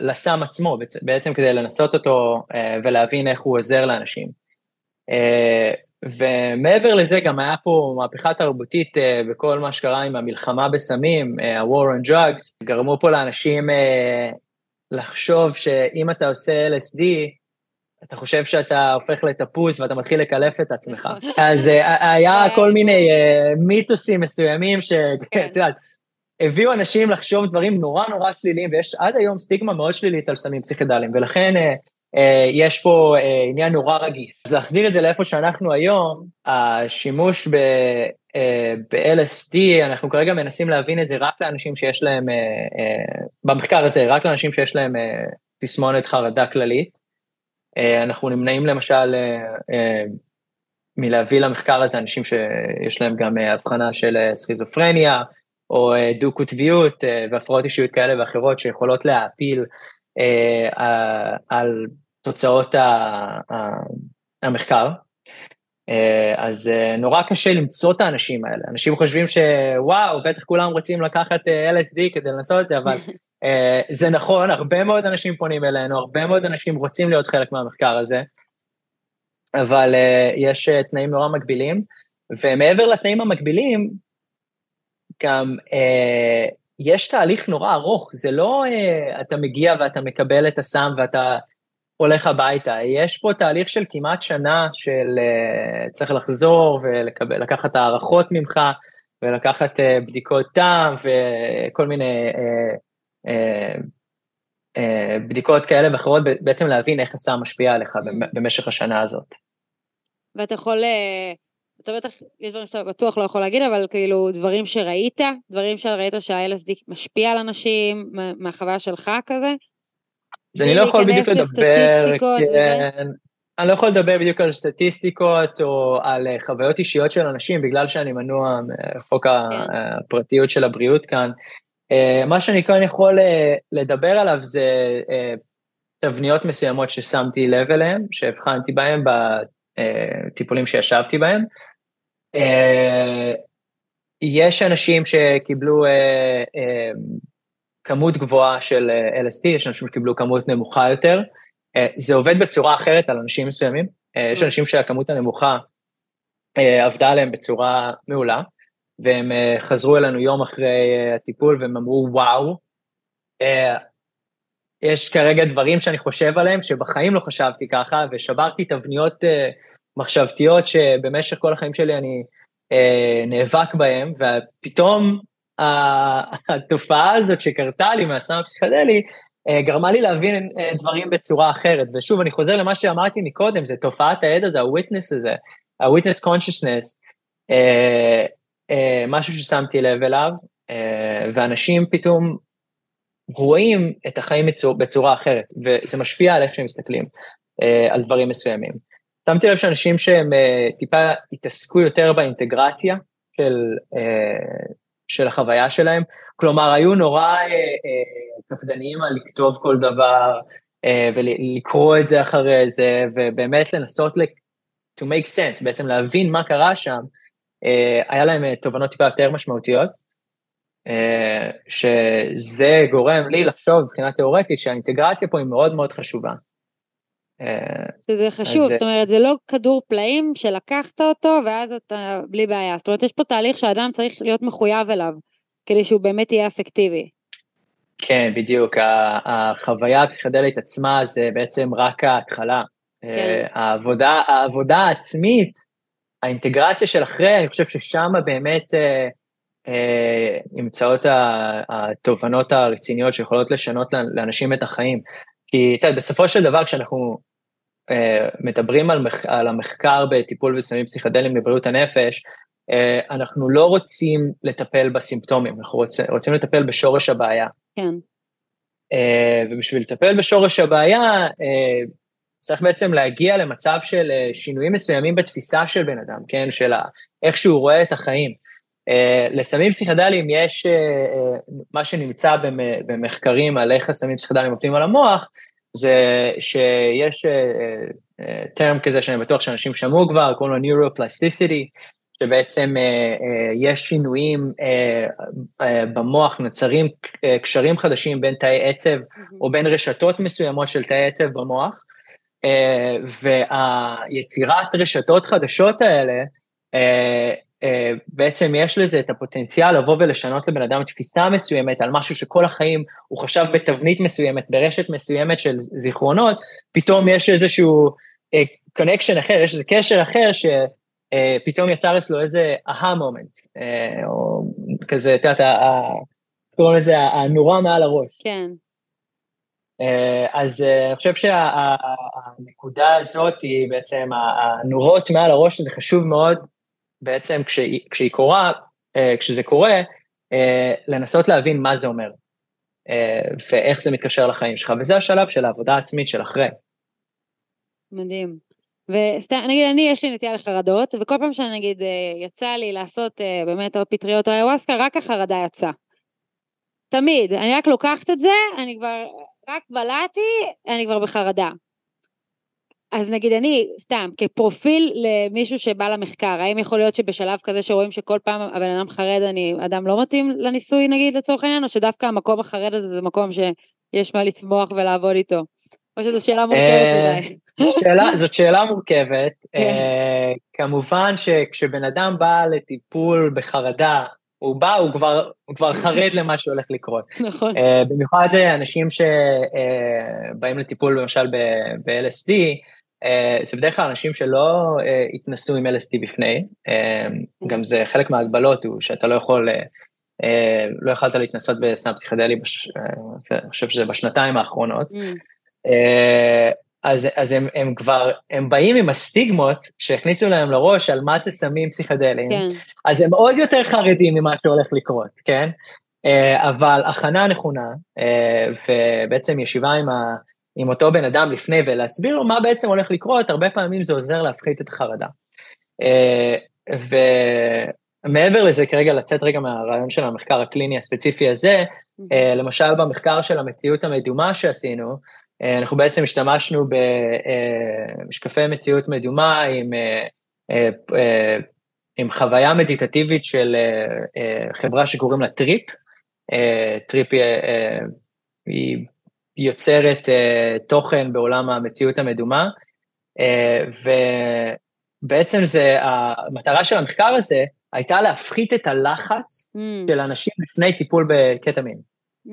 לסם עצמו, בעצם כדי לנסות אותו אה, ולהבין איך הוא עוזר לאנשים. אה, ומעבר לזה גם היה פה מהפכה תרבותית בכל מה שקרה עם המלחמה בסמים, ה-war on drugs, גרמו פה לאנשים לחשוב שאם אתה עושה LSD, אתה חושב שאתה הופך לתפוס ואתה מתחיל לקלף את עצמך. נכון. אז אה, היה כל מיני אה, מיתוסים מסוימים שאת כן. יודעת, הביאו אנשים לחשוב דברים נורא נורא שליליים, ויש עד היום סטיגמה מאוד שלילית על סמים פסיכדליים, ולכן יש פה עניין נורא רגיש. אז להחזיר את זה לאיפה שאנחנו היום, השימוש ב... ב-LSD, אנחנו כרגע מנסים להבין את זה רק לאנשים שיש להם, במחקר הזה, רק לאנשים שיש להם תסמונת חרדה כללית. אנחנו נמנעים למשל מלהביא למחקר הזה אנשים שיש להם גם הבחנה של סכיזופרניה, או דו-קוטביות והפרעות אישיות כאלה ואחרות שיכולות להעפיל על תוצאות המחקר. אז נורא קשה למצוא את האנשים האלה. אנשים חושבים שוואו, בטח כולם רוצים לקחת LSD כדי לנסות את זה, אבל זה נכון, הרבה מאוד אנשים פונים אלינו, הרבה מאוד אנשים רוצים להיות חלק מהמחקר הזה, אבל יש תנאים נורא מגבילים, ומעבר לתנאים המגבילים, גם יש תהליך נורא ארוך, זה לא אתה מגיע ואתה מקבל את הסם ואתה הולך הביתה, יש פה תהליך של כמעט שנה של צריך לחזור ולקחת הערכות ממך ולקחת בדיקות טעם וכל מיני בדיקות כאלה ואחרות, בעצם להבין איך הסם משפיע עליך במשך השנה הזאת. ואתה יכול, אתה בטח, יש דברים שאתה בטוח לא יכול להגיד, אבל כאילו דברים שראית, דברים שראית שה-LSD משפיע על אנשים, מהחוויה שלך כזה? אז אני לא יכול בדיוק לדבר, כן, אני לא יכול לדבר בדיוק על סטטיסטיקות או על חוויות אישיות של אנשים, בגלל שאני מנוע מחוק כן. הפרטיות של הבריאות כאן. מה שאני כאן יכול לדבר עליו זה תבניות מסוימות ששמתי לב אליהן, שהבחנתי בהן בטיפולים שישבתי בהם. יש אנשים שקיבלו כמות גבוהה של LSD, יש אנשים שקיבלו כמות נמוכה יותר. זה עובד בצורה אחרת על אנשים מסוימים. יש אנשים שהכמות הנמוכה עבדה עליהם בצורה מעולה. והם חזרו אלינו יום אחרי הטיפול והם אמרו, וואו, יש כרגע דברים שאני חושב עליהם שבחיים לא חשבתי ככה, ושברתי תבניות מחשבתיות שבמשך כל החיים שלי אני נאבק בהם, ופתאום התופעה הזאת שקרתה לי מהסם הפסיכדלי, גרמה לי להבין דברים בצורה אחרת. ושוב, אני חוזר למה שאמרתי מקודם, זה תופעת העד הזה, ה-witness הזה, ה-witness consciousness, משהו ששמתי לב אליו, ואנשים פתאום רואים את החיים בצורה, אחרת, וזה משפיע על איך שהם מסתכלים על דברים מסוימים. שמתי לב שאנשים שהם טיפה התעסקו יותר באינטגרציה של, של החוויה שלהם, כלומר היו נורא קפדניים על לכתוב כל דבר, ולקרוא את זה אחרי זה, ובאמת לנסות to make sense, בעצם להבין מה קרה שם, היה להם תובנות טיפה יותר משמעותיות, שזה גורם לי לחשוב מבחינה תיאורטית שהאינטגרציה פה היא מאוד מאוד חשובה. זה חשוב, אז... זאת אומרת זה לא כדור פלאים שלקחת אותו ואז אתה בלי בעיה, זאת אומרת יש פה תהליך שאדם צריך להיות מחויב אליו, כדי שהוא באמת יהיה אפקטיבי. כן, בדיוק, החוויה הפסיכדלית עצמה זה בעצם רק ההתחלה. כן. העבודה, העבודה העצמית האינטגרציה של אחרי, אני חושב ששם באמת אה, אה, נמצאות התובנות הרציניות שיכולות לשנות לאנשים את החיים. כי אתה יודע, בסופו של דבר כשאנחנו אה, מדברים על, מח, על המחקר בטיפול בסמים פסיכדליים לבריאות הנפש, אה, אנחנו לא רוצים לטפל בסימפטומים, אנחנו רוצ, רוצים לטפל בשורש הבעיה. כן. אה, ובשביל לטפל בשורש הבעיה, אה, צריך בעצם להגיע למצב של אה, שינויים מסוימים בתפיסה של בן אדם, כן? של איך שהוא רואה את החיים. Uh, לסמים פסיכדליים יש uh, מה שנמצא במחקרים על איך הסמים פסיכדליים עובדים על המוח, זה שיש טרם כזה שאני בטוח שאנשים שמעו כבר, קוראים לו Neuroplasticity, שבעצם יש שינויים במוח, נוצרים קשרים חדשים בין תאי עצב mm-hmm. או בין רשתות מסוימות של תאי עצב במוח, אה, והיצירת רשתות חדשות האלה, אה, אה, בעצם יש לזה את הפוטנציאל לבוא ולשנות לבן אדם תפיסה מסוימת על משהו שכל החיים הוא חשב בתבנית מסוימת, ברשת מסוימת של זיכרונות, פתאום יש איזשהו connection אחר, יש איזה קשר אחר שפתאום יצר אצלו איזה אהה moment, או כזה, את יודעת, קוראים לזה הנורה מעל הראש. כן. אז אני חושב שהנקודה הזאת היא בעצם, הנורות מעל הראש זה חשוב מאוד בעצם כשהיא קורה, כשזה קורה, לנסות להבין מה זה אומר, ואיך זה מתקשר לחיים שלך, וזה השלב של העבודה העצמית של אחרי. מדהים. וסתם, נגיד אני יש לי נטייה לחרדות, וכל פעם שאני נגיד אה, יצא לי לעשות אה, באמת או פטריות או איוואסקה, רק החרדה יצאה. תמיד, אני רק לוקחת את זה, אני כבר, רק בלעתי, אני כבר בחרדה. אז נגיד אני, סתם, כפרופיל למישהו שבא למחקר, האם יכול להיות שבשלב כזה שרואים שכל פעם הבן אדם חרד, אני אדם לא מתאים לניסוי נגיד לצורך העניין, או שדווקא המקום החרד הזה זה מקום שיש מה לצמוח ולעבוד איתו? או שזו שאלה מורכבת אה, מדי. שאלה, זאת שאלה מורכבת. כן. אה, כמובן שכשבן אדם בא לטיפול בחרדה, הוא בא, הוא כבר, הוא כבר חרד למה שהולך לקרות. נכון. Uh, במיוחד אנשים שבאים uh, לטיפול למשל ב-LSD, uh, זה בדרך כלל אנשים שלא uh, התנסו עם LSD בפני, uh, גם זה חלק מההגבלות הוא שאתה לא יכול, uh, uh, לא יכלת להתנסות בסם פסיכדלי, בש, uh, אני חושב שזה בשנתיים האחרונות. Mm. Uh, אז, אז הם, הם כבר, הם באים עם הסטיגמות שהכניסו להם לראש על מה זה סמים פסיכדליים, כן. אז הם עוד יותר חרדים ממה שהולך לקרות, כן? Uh, אבל הכנה נכונה, uh, ובעצם ישיבה עם, ה, עם אותו בן אדם לפני ולהסביר לו מה בעצם הולך לקרות, הרבה פעמים זה עוזר להפחית את החרדה. Uh, ומעבר לזה, כרגע לצאת רגע מהרעיון של המחקר הקליני הספציפי הזה, uh, למשל במחקר של המציאות המדומה שעשינו, אה, אנחנו בעצם השתמשנו במשקפי מציאות מדומה עם, אה, אה, עם חוויה מדיטטיבית של חברה שקוראים לה Tripp. Tripp היא יוצרת תוכן בעולם המציאות המדומה, ובעצם זה, המטרה של המחקר הזה הייתה להפחית את הלחץ mm. של אנשים לפני טיפול בקטמין. Mm.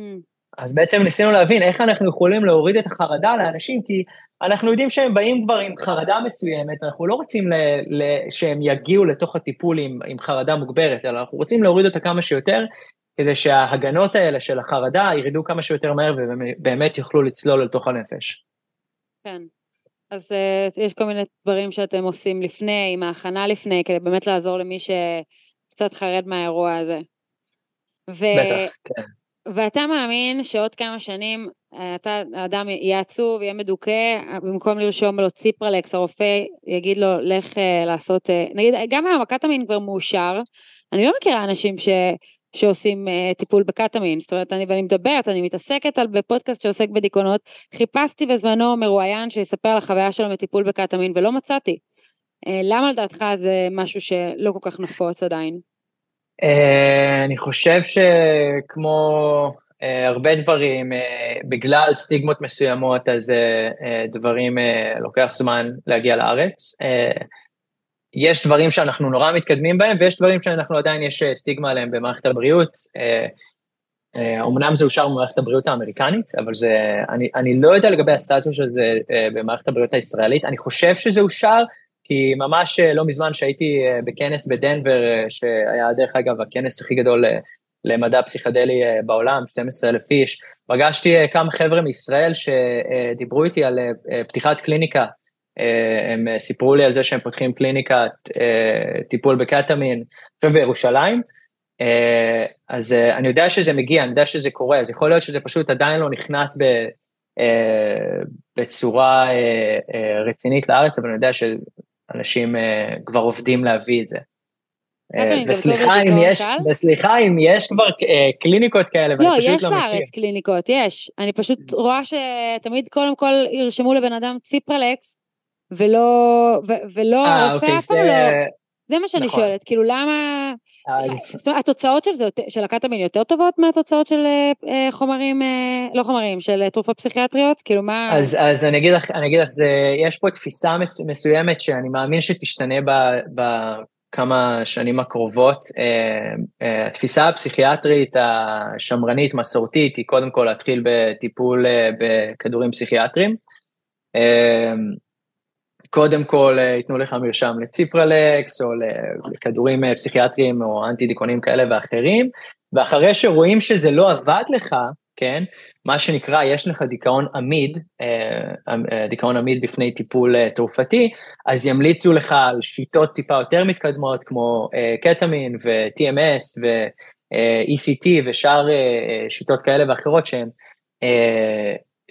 אז בעצם ניסינו להבין איך אנחנו יכולים להוריד את החרדה לאנשים, כי אנחנו יודעים שהם באים כבר עם חרדה מסוימת, אנחנו לא רוצים ל, ל, שהם יגיעו לתוך הטיפול עם, עם חרדה מוגברת, אלא אנחנו רוצים להוריד אותה כמה שיותר, כדי שההגנות האלה של החרדה ירדו כמה שיותר מהר ובאמת יוכלו לצלול לתוך הנפש. כן, אז uh, יש כל מיני דברים שאתם עושים לפני, עם ההכנה לפני, כדי באמת לעזור למי שקצת חרד מהאירוע הזה. ו... בטח, כן. ואתה מאמין שעוד כמה שנים אה, אתה, האדם יהיה עצוב, יהיה מדוכא, במקום לרשום לו ציפרלקס, הרופא יגיד לו, לך אה, לעשות, אה, נגיד, גם היום הקטמין כבר מאושר, אני לא מכירה אנשים ש, שעושים טיפול בקטמין, זאת אומרת, אני, ואני מדברת, אני מתעסקת על, בפודקאסט שעוסק בדיכאונות, חיפשתי בזמנו מרואיין שיספר על החוויה שלו מטיפול בקטמין ולא מצאתי. למה לדעתך זה משהו שלא כל כך נפוץ עדיין? Uh, אני חושב שכמו uh, הרבה דברים, uh, בגלל סטיגמות מסוימות, אז דברים לוקח זמן להגיע לארץ. יש דברים שאנחנו נורא מתקדמים בהם, ויש דברים שאנחנו עדיין יש סטיגמה עליהם במערכת הבריאות. אמנם זה אושר במערכת הבריאות האמריקנית, אבל זה, אני, אני לא יודע לגבי הסטטוס של זה uh, במערכת הבריאות הישראלית, אני חושב שזה אושר, כי ממש אה, לא מזמן שהייתי אה, בכנס בדנבר, אה, שהיה דרך אגב הכנס הכי גדול למדע פסיכדלי בעולם, 12 אלף איש, פגשתי כמה חבר'ה מישראל שדיברו איתי על פתיחת קליניקה, הם סיפרו לי על זה שהם פותחים קליניקת טיפול בקטמין, עכשיו בירושלים, אז אני יודע שזה מגיע, אני יודע שזה קורה, אז יכול להיות שזה פשוט עדיין לא נכנס ב... בצורה רצינית לארץ, אבל אני יודע אנשים uh, כבר עובדים להביא את זה. Uh, וסליחה אם יש, וסליחה אם יש כבר uh, קליניקות כאלה, לא, ואני פשוט לא מכיר. לא, יש בארץ קליניקות, יש. אני פשוט רואה שתמיד קודם כל ירשמו לבן אדם ציפרלקס, ולא, ולא, הרופא אוקיי, אף פעם לא... זה מה שאני נכון. שואלת, כאילו למה... אז... זאת אומרת, התוצאות של זה, של הקטמין יותר טובות מהתוצאות של אה, חומרים, אה, לא חומרים, של תרופות פסיכיאטריות? כאילו מה... אז, אז אני אגיד לך, אני אגיד לך, זה, יש פה תפיסה מסוימת שאני מאמין שתשתנה בכמה שנים הקרובות. אה, התפיסה הפסיכיאטרית השמרנית, מסורתית, היא קודם כל להתחיל בטיפול בכדורים פסיכיאטריים. קודם כל אה, ייתנו לך מרשם לציפרלקס או לכדורים אה, פסיכיאטריים או אנטי דיכאונים כאלה ואחרים, ואחרי שרואים שזה לא עבד לך, כן? מה שנקרא, יש לך דיכאון עמיד, דיכאון עמיד בפני טיפול תרופתי, אז ימליצו לך על שיטות טיפה יותר מתקדמות, כמו קטמין ו-TMS ו-ECT ושאר שיטות כאלה ואחרות שהן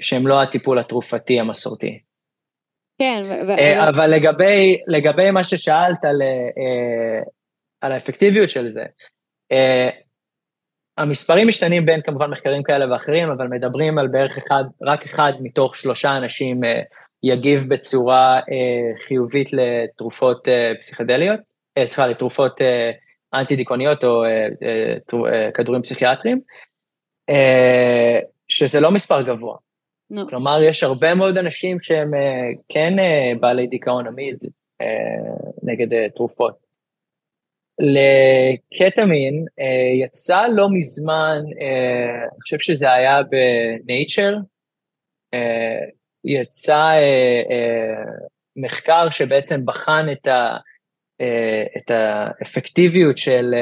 שהם לא הטיפול התרופתי המסורתי. כן. ו- אבל לגבי, לגבי מה ששאלת על, על האפקטיביות של זה, המספרים משתנים בין כמובן מחקרים כאלה ואחרים, אבל מדברים על בערך אחד, רק אחד מתוך שלושה אנשים יגיב בצורה חיובית לתרופות פסיכדליות, סליחה, לתרופות אנטי דיכאוניות או כדורים פסיכיאטריים, שזה לא מספר גבוה. No. כלומר, יש הרבה מאוד אנשים שהם כן בעלי דיכאון עמיד נגד תרופות. לקטמין יצא לא מזמן, אני חושב שזה היה בנייצ'ר, יצא מחקר שבעצם בחן את, ה, את האפקטיביות של,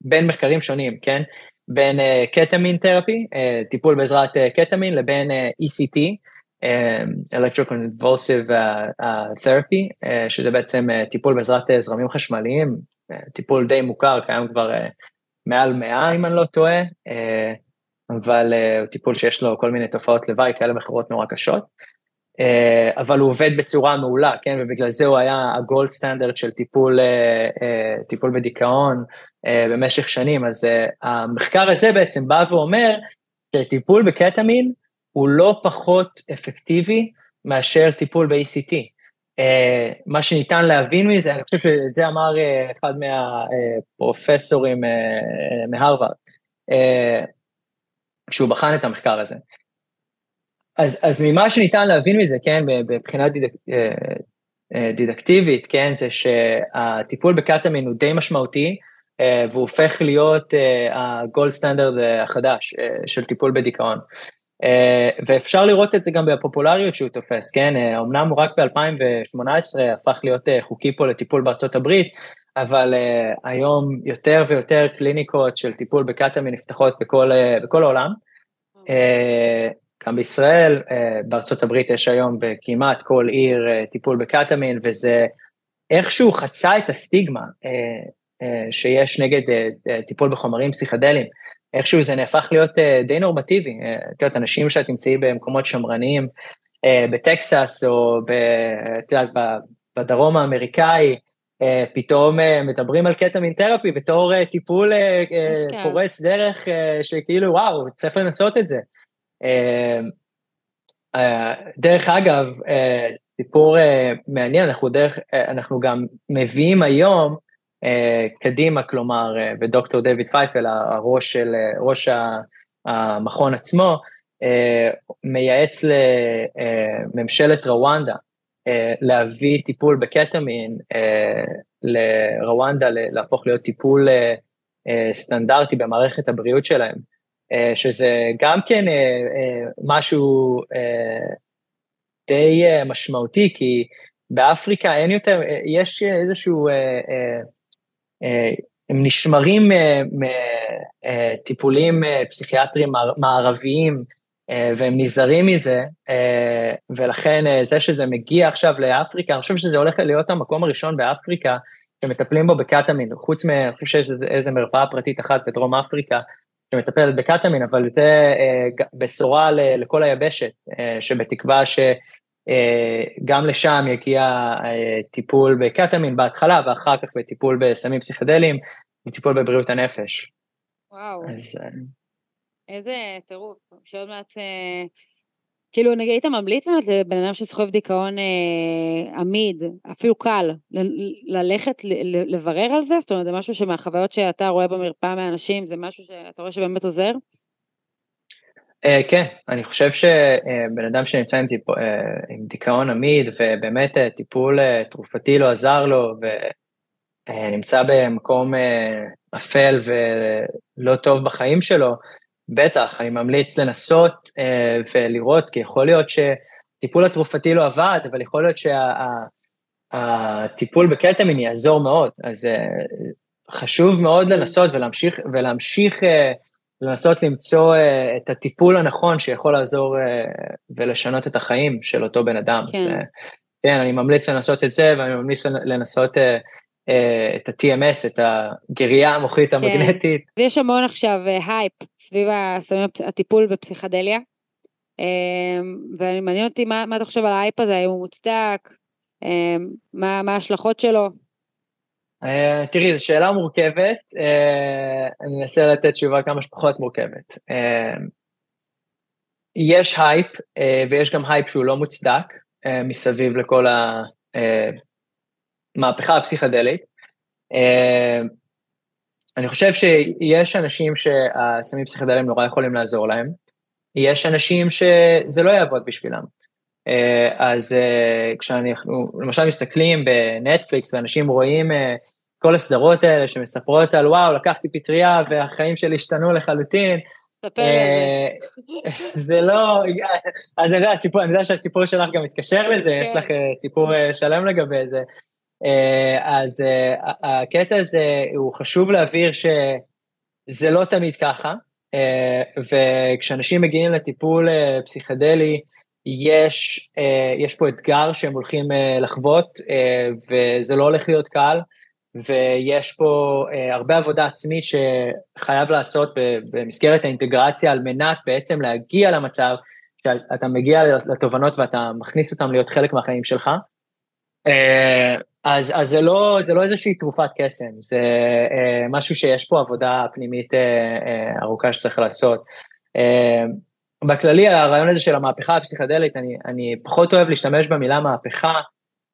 בין מחקרים שונים, כן? בין קטמין תרפי, טיפול בעזרת קטמין, לבין ECT, Electroconvulsive Therapy, שזה בעצם טיפול בעזרת זרמים חשמליים, טיפול די מוכר, קיים כבר מעל מאה אם אני לא טועה, אבל הוא טיפול שיש לו כל מיני תופעות לוואי כאלה ואחרות נורא קשות, אבל הוא עובד בצורה מעולה, כן, ובגלל זה הוא היה הגולד סטנדרט של טיפול, טיפול בדיכאון במשך שנים, אז המחקר הזה בעצם בא ואומר שטיפול בקטמין הוא לא פחות אפקטיבי מאשר טיפול ב-ECT. מה שניתן להבין מזה, אני חושב שאת זה אמר אחד מהפרופסורים מהרווארד, כשהוא בחן את המחקר הזה. אז, אז ממה שניתן להבין מזה, כן, מבחינה דידק, uh, uh, דידקטיבית, כן, זה שהטיפול בקטמין הוא די משמעותי, uh, והוא הופך להיות הגולד סטנדרט החדש של טיפול בדיכאון. ואפשר לראות את זה גם בפופולריות שהוא תופס, כן? אמנם הוא רק ב-2018 הפך להיות חוקי פה לטיפול בארצות הברית, אבל היום יותר ויותר קליניקות של טיפול בקטמין נפתחות בכל, בכל העולם. גם בישראל, uh, בארצות הברית יש היום בכמעט כל עיר uh, טיפול בקטמין, וזה איכשהו חצה את הסטיגמה uh, שיש נגד טיפול בחומרים פסיכדליים. איכשהו זה נהפך להיות די נורמטיבי. את יודעת, אנשים שאת תמצאי במקומות שמרניים, בטקסס או ב, את יודעת, בדרום האמריקאי, פתאום מדברים על קטמין תרפי בתור טיפול uh, uh, פורץ דרך, שכאילו וואו, צריך לנסות את זה. Uh, uh, דרך אגב, uh, סיפור מעניין, אנחנו, דרך, אנחנו גם מביאים היום, קדימה, כלומר, ודוקטור דויד פייפל, הראש של, ראש המכון עצמו, מייעץ לממשלת רואנדה להביא טיפול בקטמין לרואנדה, להפוך להיות טיפול סטנדרטי במערכת הבריאות שלהם, שזה גם כן משהו די משמעותי, כי באפריקה אין יותר, יש איזשהו הם נשמרים מטיפולים פסיכיאטריים מערביים והם נזהרים מזה, ולכן זה שזה מגיע עכשיו לאפריקה, אני חושב שזה הולך להיות המקום הראשון באפריקה שמטפלים בו בקטמין, חוץ מ... אני חושב שיש איזה מרפאה פרטית אחת בדרום אפריקה שמטפלת בקטמין, אבל זה בשורה לכל היבשת, שבתקווה ש... אה, לשם יגיע אה, טיפול בקטמין בהתחלה, ואחר כך בטיפול בסמים פסיכדליים, וטיפול בבריאות הנפש. וואו. אז... אה, איזה טירוף, שעוד מעט... כאילו, נגיד, היית ממליץ באמת לבן אדם שסוחב דיכאון אה, עמיד, אפילו קל, ל- ללכת ל- לברר על זה? זאת אומרת, זה משהו שמהחוויות שאתה רואה במרפאה מאנשים, זה משהו שאתה רואה שבאמת עוזר? Uh, כן, אני חושב שבן אדם שנמצא עם, טיפ, uh, עם דיכאון עמיד ובאמת uh, טיפול uh, תרופתי לא עזר לו ונמצא uh, במקום uh, אפל ולא טוב בחיים שלו, בטח, אני ממליץ לנסות uh, ולראות, כי יכול להיות שטיפול התרופתי לא עבד, אבל יכול להיות שהטיפול שה, בקטמין יעזור מאוד, אז uh, חשוב מאוד לנסות ולהמשיך, ולהמשיך uh, לנסות למצוא את הטיפול הנכון שיכול לעזור ולשנות את החיים של אותו בן אדם. כן. אז, כן, אני ממליץ לנסות את זה, ואני ממליץ לנסות את ה-TMS, את הגריה המוחית כן. המגנטית. יש המון עכשיו הייפ סביב הטיפול בפסיכדליה, ומעניין אותי מה, מה אתה חושב על ההייפ הזה, האם הוא מוצדק, מה, מה ההשלכות שלו. Uh, תראי, זו שאלה מורכבת, אני אנסה לתת תשובה כמה שפחות מורכבת. יש הייפ, ויש גם הייפ שהוא לא מוצדק מסביב לכל המהפכה הפסיכדלית. Uh, אני חושב שיש אנשים שהסמים פסיכדליים נורא יכולים לעזור להם, יש אנשים שזה לא יעבוד בשבילם. אה, אז אה, כשאנחנו למשל מסתכלים בנטפליקס ואנשים רואים אה, כל הסדרות האלה שמספרות על וואו, לקחתי פטריה והחיים שלי השתנו לחלוטין. זה לא, אז אני יודע, הסיפור, אני יודע שהסיפור שלך גם מתקשר לזה, יש כן. לך סיפור שלם לגבי זה. אז הקטע הזה, הוא חשוב להבהיר שזה לא תמיד ככה, וכשאנשים מגיעים לטיפול פסיכדלי, יש, יש פה אתגר שהם הולכים לחוות, וזה לא הולך להיות קל, ויש פה הרבה עבודה עצמית שחייב לעשות במסגרת האינטגרציה על מנת בעצם להגיע למצב שאתה מגיע לתובנות ואתה מכניס אותם להיות חלק מהחיים שלך. אז, אז זה, לא, זה לא איזושהי תרופת קסם, זה uh, משהו שיש פה עבודה פנימית uh, uh, ארוכה שצריך לעשות. Uh, בכללי הרעיון הזה של המהפכה הפסיכדלית, אני, אני פחות אוהב להשתמש במילה מהפכה,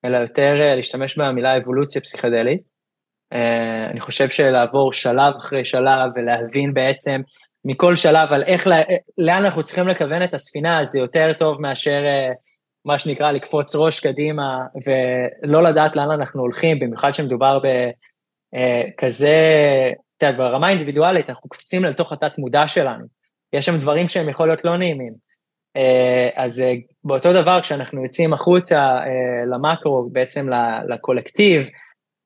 אלא יותר אה, להשתמש במילה אבולוציה פסיכדלית. Uh, אני חושב שלעבור שלב אחרי שלב ולהבין בעצם מכל שלב על איך, לאן אנחנו צריכים לכוון את הספינה, זה יותר טוב מאשר uh, מה שנקרא לקפוץ ראש קדימה ולא לדעת לאן אנחנו הולכים, במיוחד שמדובר בכזה, את יודעת, ברמה האינדיבידואלית אנחנו קופצים לתוך התת מודע שלנו. יש שם דברים שהם יכול להיות לא נעימים. אה, אז אה, באותו דבר, כשאנחנו יוצאים החוצה אה, למקרו, בעצם לקולקטיב,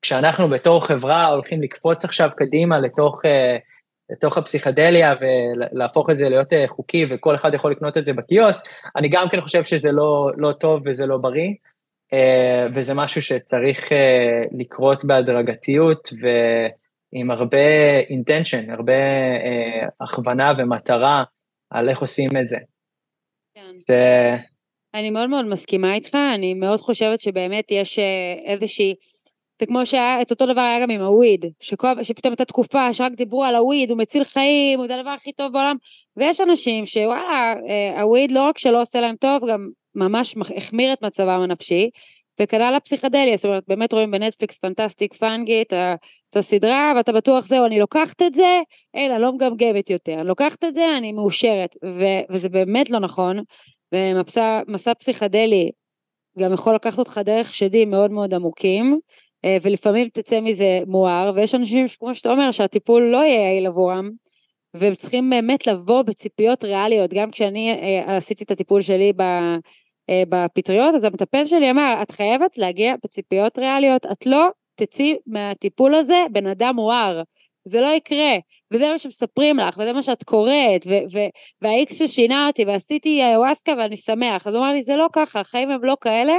כשאנחנו בתור חברה הולכים לקפוץ עכשיו קדימה לתוך, לתוך הפסיכדליה ולהפוך את זה להיות חוקי וכל אחד יכול לקנות את זה בקיוסק, אני גם כן חושב שזה לא, לא טוב וזה לא בריא, וזה משהו שצריך לקרות בהדרגתיות, ו... עם הרבה אינטנשן, הרבה אה, הכוונה ומטרה על איך עושים את זה. כן. זה... אני מאוד מאוד מסכימה איתך, אני מאוד חושבת שבאמת יש אה, איזושהי, זה כמו שהיה, את אותו דבר היה גם עם הוויד, שכל, שפתאום הייתה תקופה שרק דיברו על הוויד, הוא מציל חיים, הוא הדבר הכי טוב בעולם, ויש אנשים שוואלה, אה, הוויד לא רק שלא עושה להם טוב, גם ממש החמיר את מצבם הנפשי, וכנ"ל הפסיכדליה, זאת אומרת, באמת רואים בנטפליקס פנטסטיק פאנגי את הסדרה, ואתה בטוח, זהו, אני לוקחת את זה, אני לא מגמגמת יותר, אני לוקחת את זה, אני מאושרת, ו- וזה באמת לא נכון, ומסע פסיכדלי גם יכול לקחת אותך דרך שדים מאוד מאוד עמוקים, אה, ולפעמים תצא מזה מואר, ויש אנשים, כמו שאתה אומר, שהטיפול לא יהיה יעיל עבורם, והם צריכים באמת לבוא בציפיות ריאליות, גם כשאני אה, עשיתי את הטיפול שלי ב... אה, בפטריות, אז המטפל שלי אמר, את חייבת להגיע בציפיות ריאליות, את לא תצאי מהטיפול הזה בן אדם מואר, זה לא יקרה, וזה מה שמספרים לך, וזה מה שאת קוראת, והאיקס ששינה אותי, ועשיתי איוואסקה ואני שמח, אז הוא אמר לי, זה לא ככה, החיים הם לא כאלה,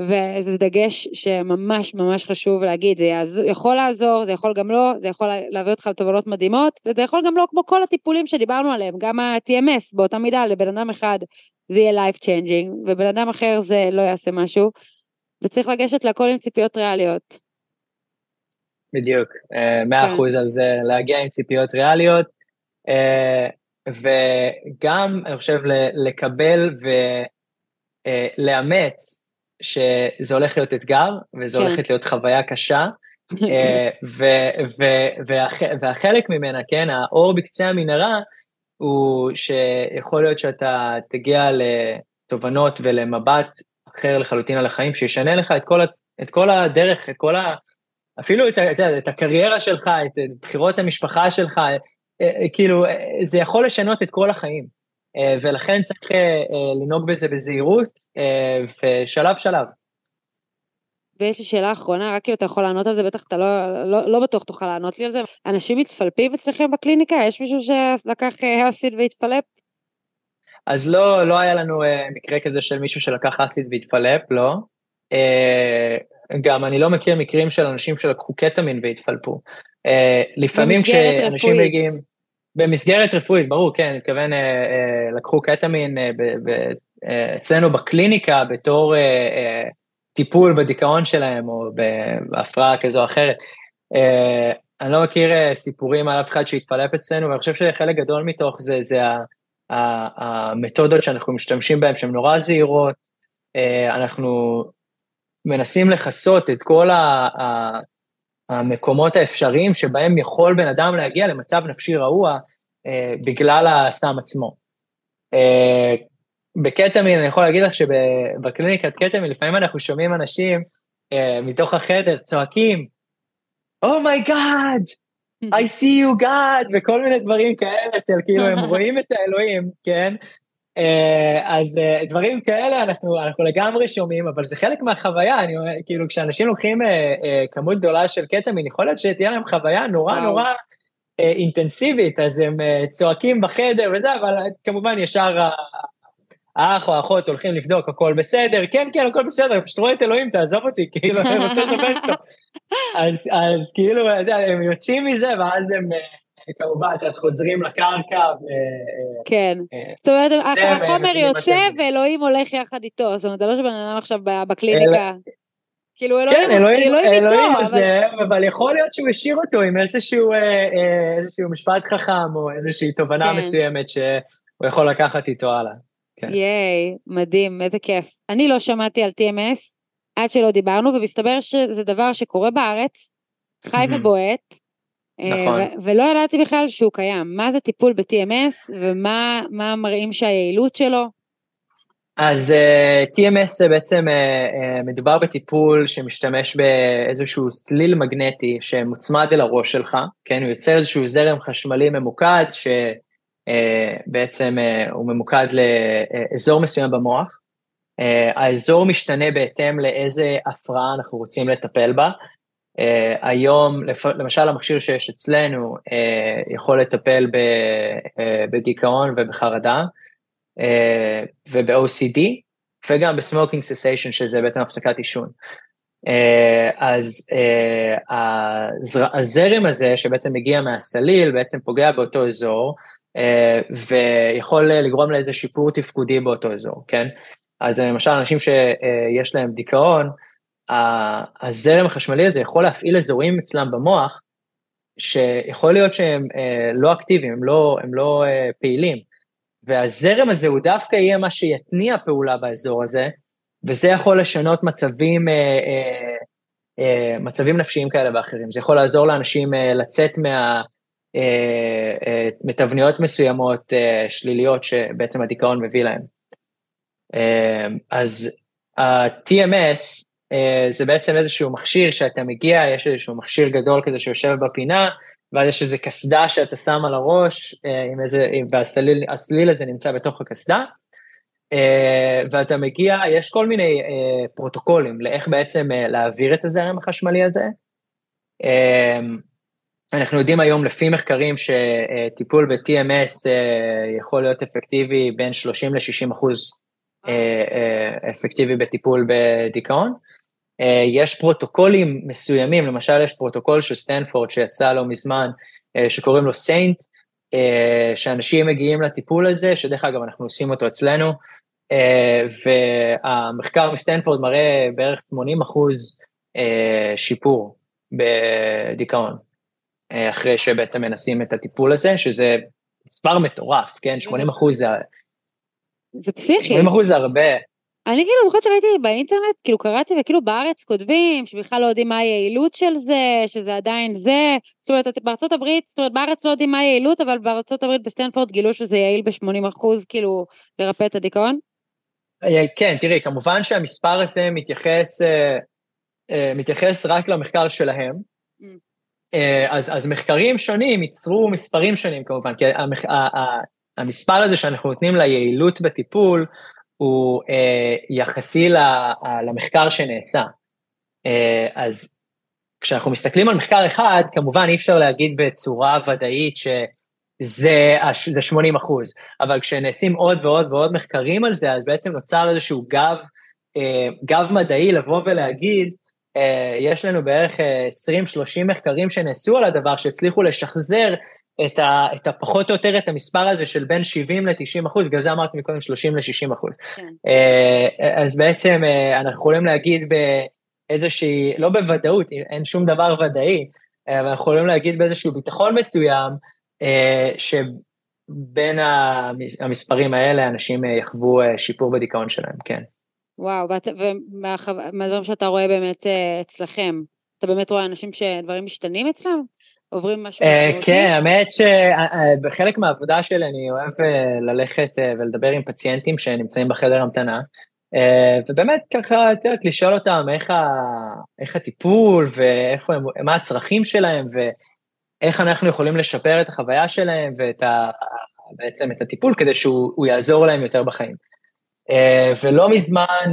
וזה דגש שממש ממש חשוב להגיד, זה יעזור, יכול לעזור, זה יכול גם לא, זה יכול להביא אותך לתובנות מדהימות, וזה יכול גם לא כמו כל הטיפולים שדיברנו עליהם, גם ה-TMS באותה מידה לבן אדם אחד זה יהיה life changing, ובן אדם אחר זה לא יעשה משהו, וצריך לגשת לכל עם ציפיות ריאליות. בדיוק, אה, מאה כן. אחוז על זה, להגיע עם ציפיות ריאליות, אה, וגם, אני חושב, לקבל ולאמץ אה, שזה הולך להיות אתגר, וזה כן. הולכת להיות חוויה קשה, והחלק ממנה, כן, האור בקצה המנהרה, הוא שיכול להיות שאתה תגיע לתובנות ולמבט אחר לחלוטין על החיים, שישנה לך את כל, את כל הדרך, את כל ה... אפילו את, את, את הקריירה שלך, את בחירות המשפחה שלך, אה, אה, כאילו, אה, זה יכול לשנות את כל החיים. ולכן צריך לנהוג בזה בזהירות, ושלב שלב. ויש לי שאלה אחרונה, רק אם אתה יכול לענות על זה, בטח אתה לא, לא, לא בטוח תוכל לענות לי על זה. אנשים מתפלפים אצלכם בקליניקה? יש מישהו שלקח אסיד והתפלפ? אז לא, לא היה לנו מקרה כזה של מישהו שלקח אסיד והתפלפ, לא. גם אני לא מכיר מקרים של אנשים שלקחו קטמין והתפלפו. לפעמים כשאנשים. מגיעים... במסגרת רפואית, ברור, כן, אני מתכוון, uh, uh, לקחו קטמין uh, ב, ב, uh, אצלנו בקליניקה בתור uh, uh, טיפול בדיכאון שלהם או בהפרעה כזו או אחרת. Uh, אני לא מכיר uh, סיפורים על אף אחד שהתפלפ אצלנו, ואני חושב שחלק גדול מתוך זה, זה המתודות שאנחנו משתמשים בהן שהן נורא זהירות, אה, אנחנו מנסים לכסות את כל המקומות האפשריים שבהם יכול בן אדם להגיע למצב נפשי רעוע אה, בגלל הסם עצמו. אה, בקטמין, אני יכול להגיד לך שבקליניקת קטמין, לפעמים אנחנו שומעים אנשים מתוך החדר צועקים, oh I see you God, וכל מיני דברים כאלה של כאילו הם רואים את האלוהים, כן? אה, אז אה, דברים כאלה אנחנו, אנחנו לגמרי שומעים, אבל זה חלק מהחוויה, אני אומר, כאילו כשאנשים לוקחים אה, כמות גדולה של קטמין, יכול להיות שתהיה להם חוויה נורא נורא אינטנסיבית, אז הם צועקים בחדר וזה, אבל כמובן ישר האח או האחות הולכים לבדוק, הכל בסדר, כן, כן, הכל בסדר, פשוט רואה את אלוהים, תעזוב אותי, כאילו, אני רוצה לדבר איתו. אז, אז כאילו, הם יוצאים מזה, ואז הם כמובן, את חוזרים לקרקע. ו... כן, אה, זאת אומרת, החומר יוצא ואלוהים הולך יחד איתו, זאת אומרת, זה לא שבן אדם עכשיו בקליניקה. כאילו אלוהים, כן, אלוהים, אלוהים איתו, אלוהים אבל... זה, אבל יכול להיות שהוא השאיר אותו עם איזשהו, אה, אה, איזשהו משפט חכם או איזושהי תובנה כן. מסוימת שהוא יכול לקחת איתו הלאה. כן. ייי, מדהים, איזה כיף. אני לא שמעתי על TMS עד שלא דיברנו, ומסתבר שזה דבר שקורה בארץ, חי ובועט. אה, נכון. ולא ידעתי בכלל שהוא קיים. מה זה טיפול ב-TMS ומה מראים שהיעילות שלו? אז uh, אה, TMS זה בעצם uh, uh, מדובר בטיפול שמשתמש באיזשהו סליל מגנטי שמוצמד אל הראש שלך, כן, הוא יוצר איזשהו זרם חשמלי ממוקד ש... אה, בעצם אה, הוא ממוקד לאזור מסוים במוח. אה, האזור משתנה בהתאם לאיזה הפרעה אנחנו רוצים לטפל בה. היום, למשל המכשיר שיש אצלנו יכול לטפל בדיכאון ובחרדה וב-OCD וגם ב smoking cessation שזה בעצם הפסקת עישון. אז הזרם הזה שבעצם מגיע מהסליל בעצם פוגע באותו אזור אה, ויכול לגרום לאיזה שיפור תפקודי באותו אזור, כן? אז למשל אנשים שיש להם דיכאון, הזרם החשמלי הזה יכול להפעיל אזורים אצלם במוח, שיכול להיות שהם אה, לא אקטיביים, הם לא, הם לא אה, פעילים, והזרם הזה הוא דווקא יהיה מה שיתניע פעולה באזור הזה, וזה יכול לשנות מצבים, מצבים נפשיים כאלה ואחרים. זה יכול לעזור לאנשים לצאת מה... אה, אה, מתבניות מסוימות אה, שליליות שבעצם הדיכאון מביא להם. אז ה-TMS זה בעצם איזשהו מכשיר שאתה מגיע, יש איזשהו מכשיר גדול כזה שיושב בפינה, ואז יש איזה קסדה שאתה שם על הראש, עם איזה, והסליל הזה נמצא בתוך הקסדה, ואתה מגיע, יש כל מיני פרוטוקולים לאיך בעצם להעביר את הזרם החשמלי הזה. אנחנו יודעים היום לפי מחקרים שטיפול ב-TMS אה, יכול להיות אפקטיבי בין 30 ל-60 אחוז אה, אה, אפקטיבי בטיפול בדיכאון. יש פרוטוקולים מסוימים, למשל יש פרוטוקול של סטנפורד שיצא לא מזמן, שקוראים לו SAINT, שאנשים מגיעים לטיפול הזה, שדרך אגב אנחנו עושים אותו אצלנו, והמחקר מסטנפורד מראה בערך 80 אחוז שיפור בדיכאון. אה, אחרי שבעצם מנסים את הטיפול הזה, שזה מספר מטורף, כן? 80 אחוז זה... זה פסיכי. 80 אחוז זה הרבה. אני כאילו זוכרת שראיתי באינטרנט, כאילו קראתי וכאילו בארץ כותבים שבכלל לא יודעים מה היעילות של זה, שזה עדיין זה, זאת אומרת בארצות הברית, זאת אומרת בארץ לא יודעים מה היעילות, אבל בארצות הברית בסטנפורד גילו שזה יעיל ב-80 אחוז כאילו לרפא את הדיכאון? אה, כן, תראי, כמובן שהמספר הזה מתייחס, אה, מתייחס רק למחקר שלהם, mm. אה, אז, אז מחקרים שונים ייצרו מספרים שונים כמובן, כי המח, המספר הזה שאנחנו נותנים ליעילות בטיפול הוא אה, יחסי למחקר שנעשה. אז כשאנחנו מסתכלים על מחקר אחד, כמובן אי אפשר להגיד בצורה ודאית שזה 80 אחוז, אבל כשנעשים עוד ועוד ועוד מחקרים על זה, אז בעצם נוצר איזשהו גב, גב מדעי לבוא ולהגיד, יש לנו בערך 20-30 מחקרים שנעשו על הדבר, שהצליחו לשחזר את, ה, את הפחות או יותר את המספר הזה של בין 70 ל-90 אחוז, בגלל זה אמרתי מקודם 30 ל-60 אחוז. כן. אז בעצם אנחנו יכולים להגיד באיזושהי, לא בוודאות, אין שום דבר ודאי, אבל אנחנו יכולים להגיד באיזשהו ביטחון מסוים, שבין המספרים האלה אנשים יחוו שיפור בדיכאון שלהם, כן. וואו, ומהדברים שאתה רואה באמת אצלכם, אתה באמת רואה אנשים שדברים משתנים אצלם? עוברים משהו אה, משמעותי? כן, האמת שבחלק מהעבודה שלי אני אוהב אה, ללכת אה, ולדבר עם פציינטים שנמצאים בחדר המתנה, ובאמת ככה, את יודעת, לשאול אותם איך, ה, איך הטיפול ואיפה הם, מה הצרכים שלהם ואיך אנחנו יכולים לשפר את החוויה שלהם ואת ה, בעצם את הטיפול כדי שהוא יעזור להם יותר בחיים. ולא מזמן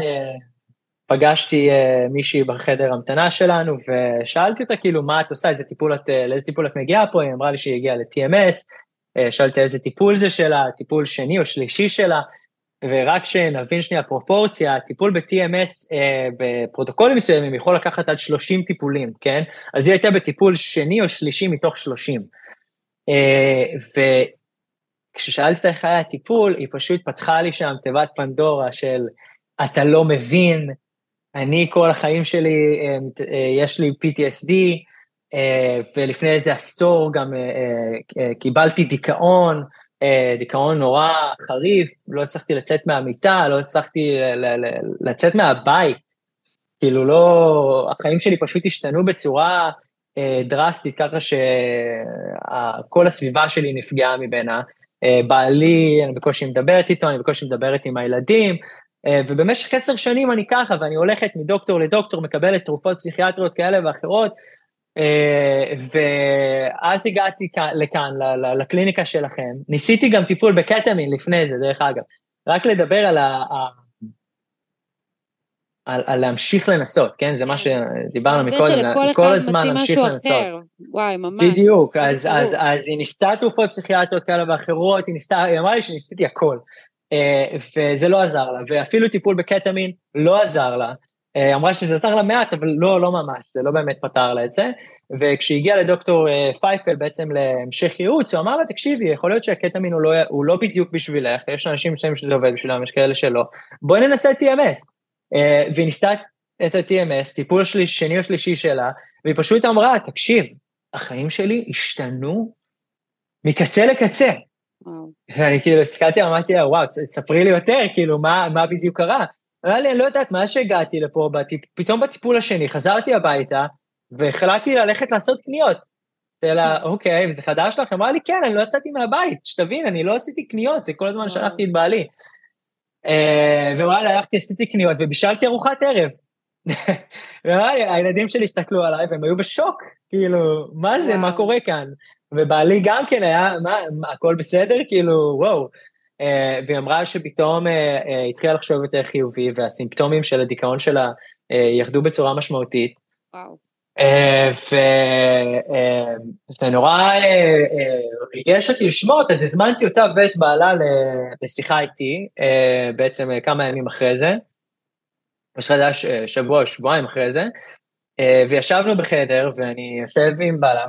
פגשתי uh, מישהי בחדר המתנה שלנו, ושאלתי אותה כאילו, מה את עושה, איזה טיפול את, אה, לאיזה טיפול את מגיעה פה, היא אמרה לי שהיא הגיעה ל-TMS, uh, שאלתי איזה טיפול זה שלה, טיפול שני או שלישי שלה, ורק שנבין שנייה פרופורציה, טיפול ב-TMS uh, בפרוטוקולים מסוימים יכול לקחת עד 30 טיפולים, כן? אז היא הייתה בטיפול שני או שלישי מתוך 30. Uh, וכששאלתי אותה איך היה הטיפול, היא פשוט פתחה לי שם תיבת פנדורה של אתה לא מבין, אני כל החיים שלי, אה, אה, יש לי PTSD, אה, ולפני איזה עשור גם קיבלתי דיכאון, דיכאון נורא חריף, לא הצלחתי לצאת מהמיטה, לא הצלחתי לצאת מהבית, כאילו לא, החיים שלי פשוט השתנו בצורה דרסטית, ככה שכל הסביבה שלי נפגעה ממנה. בעלי, אני בקושי מדברת איתו, אני בקושי מדברת עם הילדים, אה, ובמשך עשר שנים אני ככה, ואני הולכת מדוקטור לדוקטור, מקבלת תרופות פסיכיאטריות כאלה ואחרות, אה, ואז הגעתי לכאן, לקליניקה שלכם, ניסיתי גם טיפול בקטמין לפני זה, דרך אגב, רק לדבר על ה... על, על להמשיך לנסות, כן? זה מה שדיברנו מקודם, כל הזמן להמשיך לנסות. אחר. וואי, ממש. בדיוק, אז, אז, אז היא ניסתה תרופות פסיכיאטריות כאלה ואחרות, היא ניסתה, היא אמרה לי שניסיתי הכל. אה, וזה לא עזר לה, ואפילו טיפול בקטמין לא עזר לה. אה, אמרה שזה עזר לה מעט, אבל לא, לא ממש, זה לא באמת פתר לה את זה. וכשהגיע לדוקטור אה, פייפל בעצם להמשך ייעוץ, הוא אמר לה, תקשיבי, יכול להיות שהקטמין הוא לא, הוא לא בדיוק בשבילך, יש אנשים מסוימים שזה עובד בשבילם, יש כאלה שלא. בואי ננסה TMS. והיא ניסתה את ה-TMS, טיפול שלי, שני או שלישי שלה, והיא פשוט אמרה, תקשיב, החיים שלי השתנו מקצה לקצה. ואני כאילו הסתכלתי, אמרתי לה, וואו, ספרי לי יותר, כאילו, מה, מה בדיוק קרה? אמרה לי, אני לא יודעת, מאז שהגעתי לפה, בטיפ, פתאום בטיפול השני, חזרתי הביתה, והחלטתי ללכת לעשות קניות. אמרתי לה, אוקיי, וזה חדש לך? אמרה לי, כן, אני לא יצאתי מהבית, שתבין, אני לא עשיתי קניות, זה כל הזמן שלחתי את בעלי. אה, ווואלה, הלכתי, עשיתי קניות, ובישלתי ארוחת ערב. ואמרה לי, הילדים שלי הסתכלו עליי, והם היו בשוק, כאילו, מה זה, מה קורה כאן? ובעלי גם כן היה, מה, מה הכל בסדר? כאילו, וואו. Uh, והיא אמרה שפתאום uh, uh, התחילה לחשוב יותר חיובי, והסימפטומים של הדיכאון שלה uh, ירדו בצורה משמעותית. וואו. Uh, וזה uh, נורא ריגש uh, אותי לשמוע אותה, אז הזמנתי אותה ואת בעלה לשיחה איתי, uh, בעצם uh, כמה ימים אחרי זה. לך זה שבוע או שבועיים אחרי זה, וישבנו בחדר, ואני יושב עם בעלה,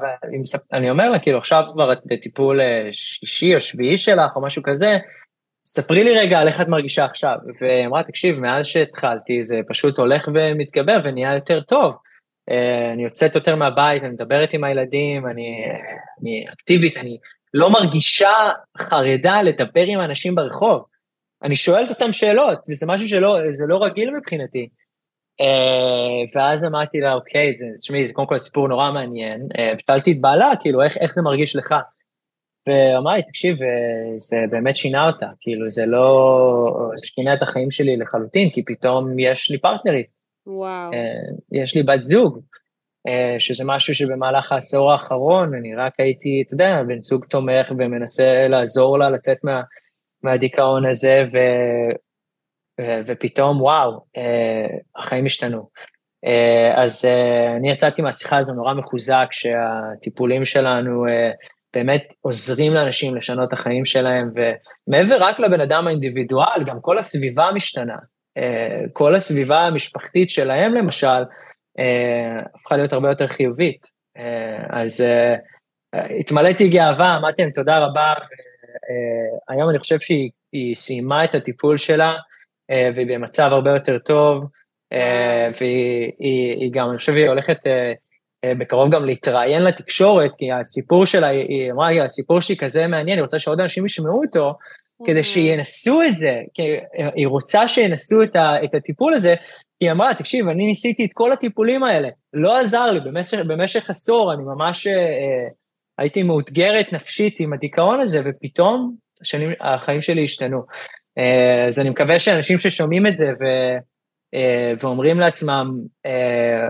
ואני אומר לה, כאילו, עכשיו כבר את בטיפול אה, שישי או שביעי שלך, או משהו כזה, ספרי לי רגע על איך את מרגישה עכשיו. והיא אמרה, תקשיב, מאז שהתחלתי, זה פשוט הולך ומתגבר ונהיה יותר טוב. אה, אני יוצאת יותר מהבית, אני מדברת עם הילדים, אני, אני אקטיבית, אני לא מרגישה חרדה לדבר עם אנשים ברחוב. אני שואלת אותם שאלות, וזה משהו שלא, לא רגיל מבחינתי. Uh, ואז אמרתי לה, אוקיי, זה, תשמעי, זה קודם כל סיפור נורא מעניין, uh, ושאלתי את בעלה, כאילו, איך, איך זה מרגיש לך? ואמרה לי, תקשיב, זה באמת שינה אותה, כאילו, זה לא, זה שינה את החיים שלי לחלוטין, כי פתאום יש לי פרטנרית. וואו. יש לי בת זוג, שזה משהו שבמהלך העשור האחרון, אני רק הייתי, אתה יודע, בן זוג תומך ומנסה לעזור לה לצאת מה, מהדיכאון הזה, ו, ופתאום, וואו, אה, החיים השתנו. אז אני יצאתי מהשיחה הזו נורא מחוזק שהטיפולים שלנו באמת עוזרים לאנשים לשנות את החיים שלהם, ומעבר רק לבן אדם האינדיבידואל, גם כל הסביבה משתנה. כל הסביבה המשפחתית שלהם למשל, הפכה להיות הרבה יותר חיובית. אז התמלאתי גאווה, אמרתי להם תודה רבה, היום אני חושב שהיא סיימה את הטיפול שלה, והיא במצב הרבה יותר טוב, והיא גם, אני חושב, היא הולכת בקרוב גם להתראיין לתקשורת, כי הסיפור שלה, היא אמרה, הסיפור שהיא כזה מעניין, היא רוצה שעוד אנשים ישמעו אותו, כדי שינסו את זה, כי היא רוצה שינסו את הטיפול הזה, כי היא אמרה, תקשיב, אני ניסיתי את כל הטיפולים האלה, לא עזר לי, במשך, במשך עשור אני ממש אה, הייתי מאותגרת נפשית עם הדיכאון הזה, ופתאום השנים, החיים שלי השתנו. אה, אז אני מקווה שאנשים ששומעים את זה ו, אה, ואומרים לעצמם, אה,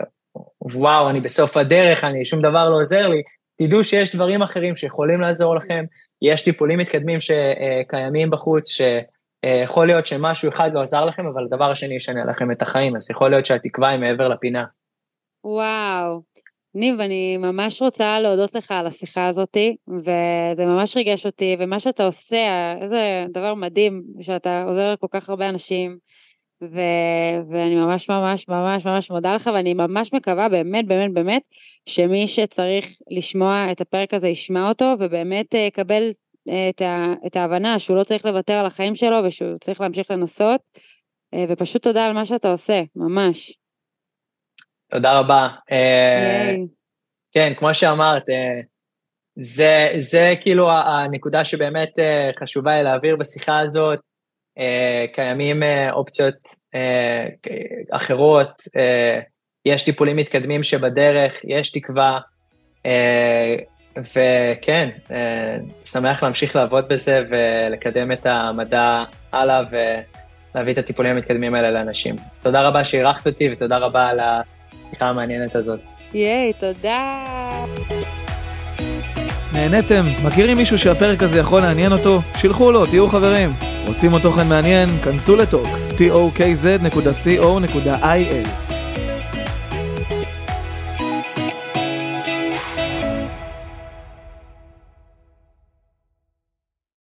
וואו, אני בסוף הדרך, אני, שום דבר לא עוזר לי, תדעו שיש דברים אחרים שיכולים לעזור לכם, יש טיפולים מתקדמים שקיימים בחוץ, שיכול להיות שמשהו אחד לא עזר לכם, אבל הדבר השני ישנה לכם את החיים, אז יכול להיות שהתקווה היא מעבר לפינה. וואו, ניב, אני ממש רוצה להודות לך על השיחה הזאתי, וזה ממש ריגש אותי, ומה שאתה עושה, איזה דבר מדהים, שאתה עוזר לכל כך הרבה אנשים, ו... ואני ממש ממש ממש ממש מודה לך, ואני ממש מקווה באמת באמת באמת, שמי שצריך לשמוע את הפרק הזה ישמע אותו, ובאמת אה, יקבל אה, את, ה... את ההבנה שהוא לא צריך לוותר על החיים שלו, ושהוא צריך להמשיך לנסות, אה, ופשוט תודה על מה שאתה עושה, ממש. תודה רבה. כן, כמו שאמרת, זה, זה כאילו הנקודה שבאמת חשובה לי להעביר בשיחה הזאת. קיימים אופציות אחרות, יש טיפולים מתקדמים שבדרך, יש תקווה, וכן, שמח להמשיך לעבוד בזה ולקדם את המדע הלאה ולהביא את הטיפולים המתקדמים האלה לאנשים. אז תודה רבה שאירחת אותי ותודה רבה על השיחה המעניינת הזאת. ייי, תודה. נהניתם? מכירים מישהו שהפרק הזה יכול לעניין אותו? שילחו לו, תהיו חברים. רוצים עוד תוכן מעניין? כנסו לטוקס, tokz.co.il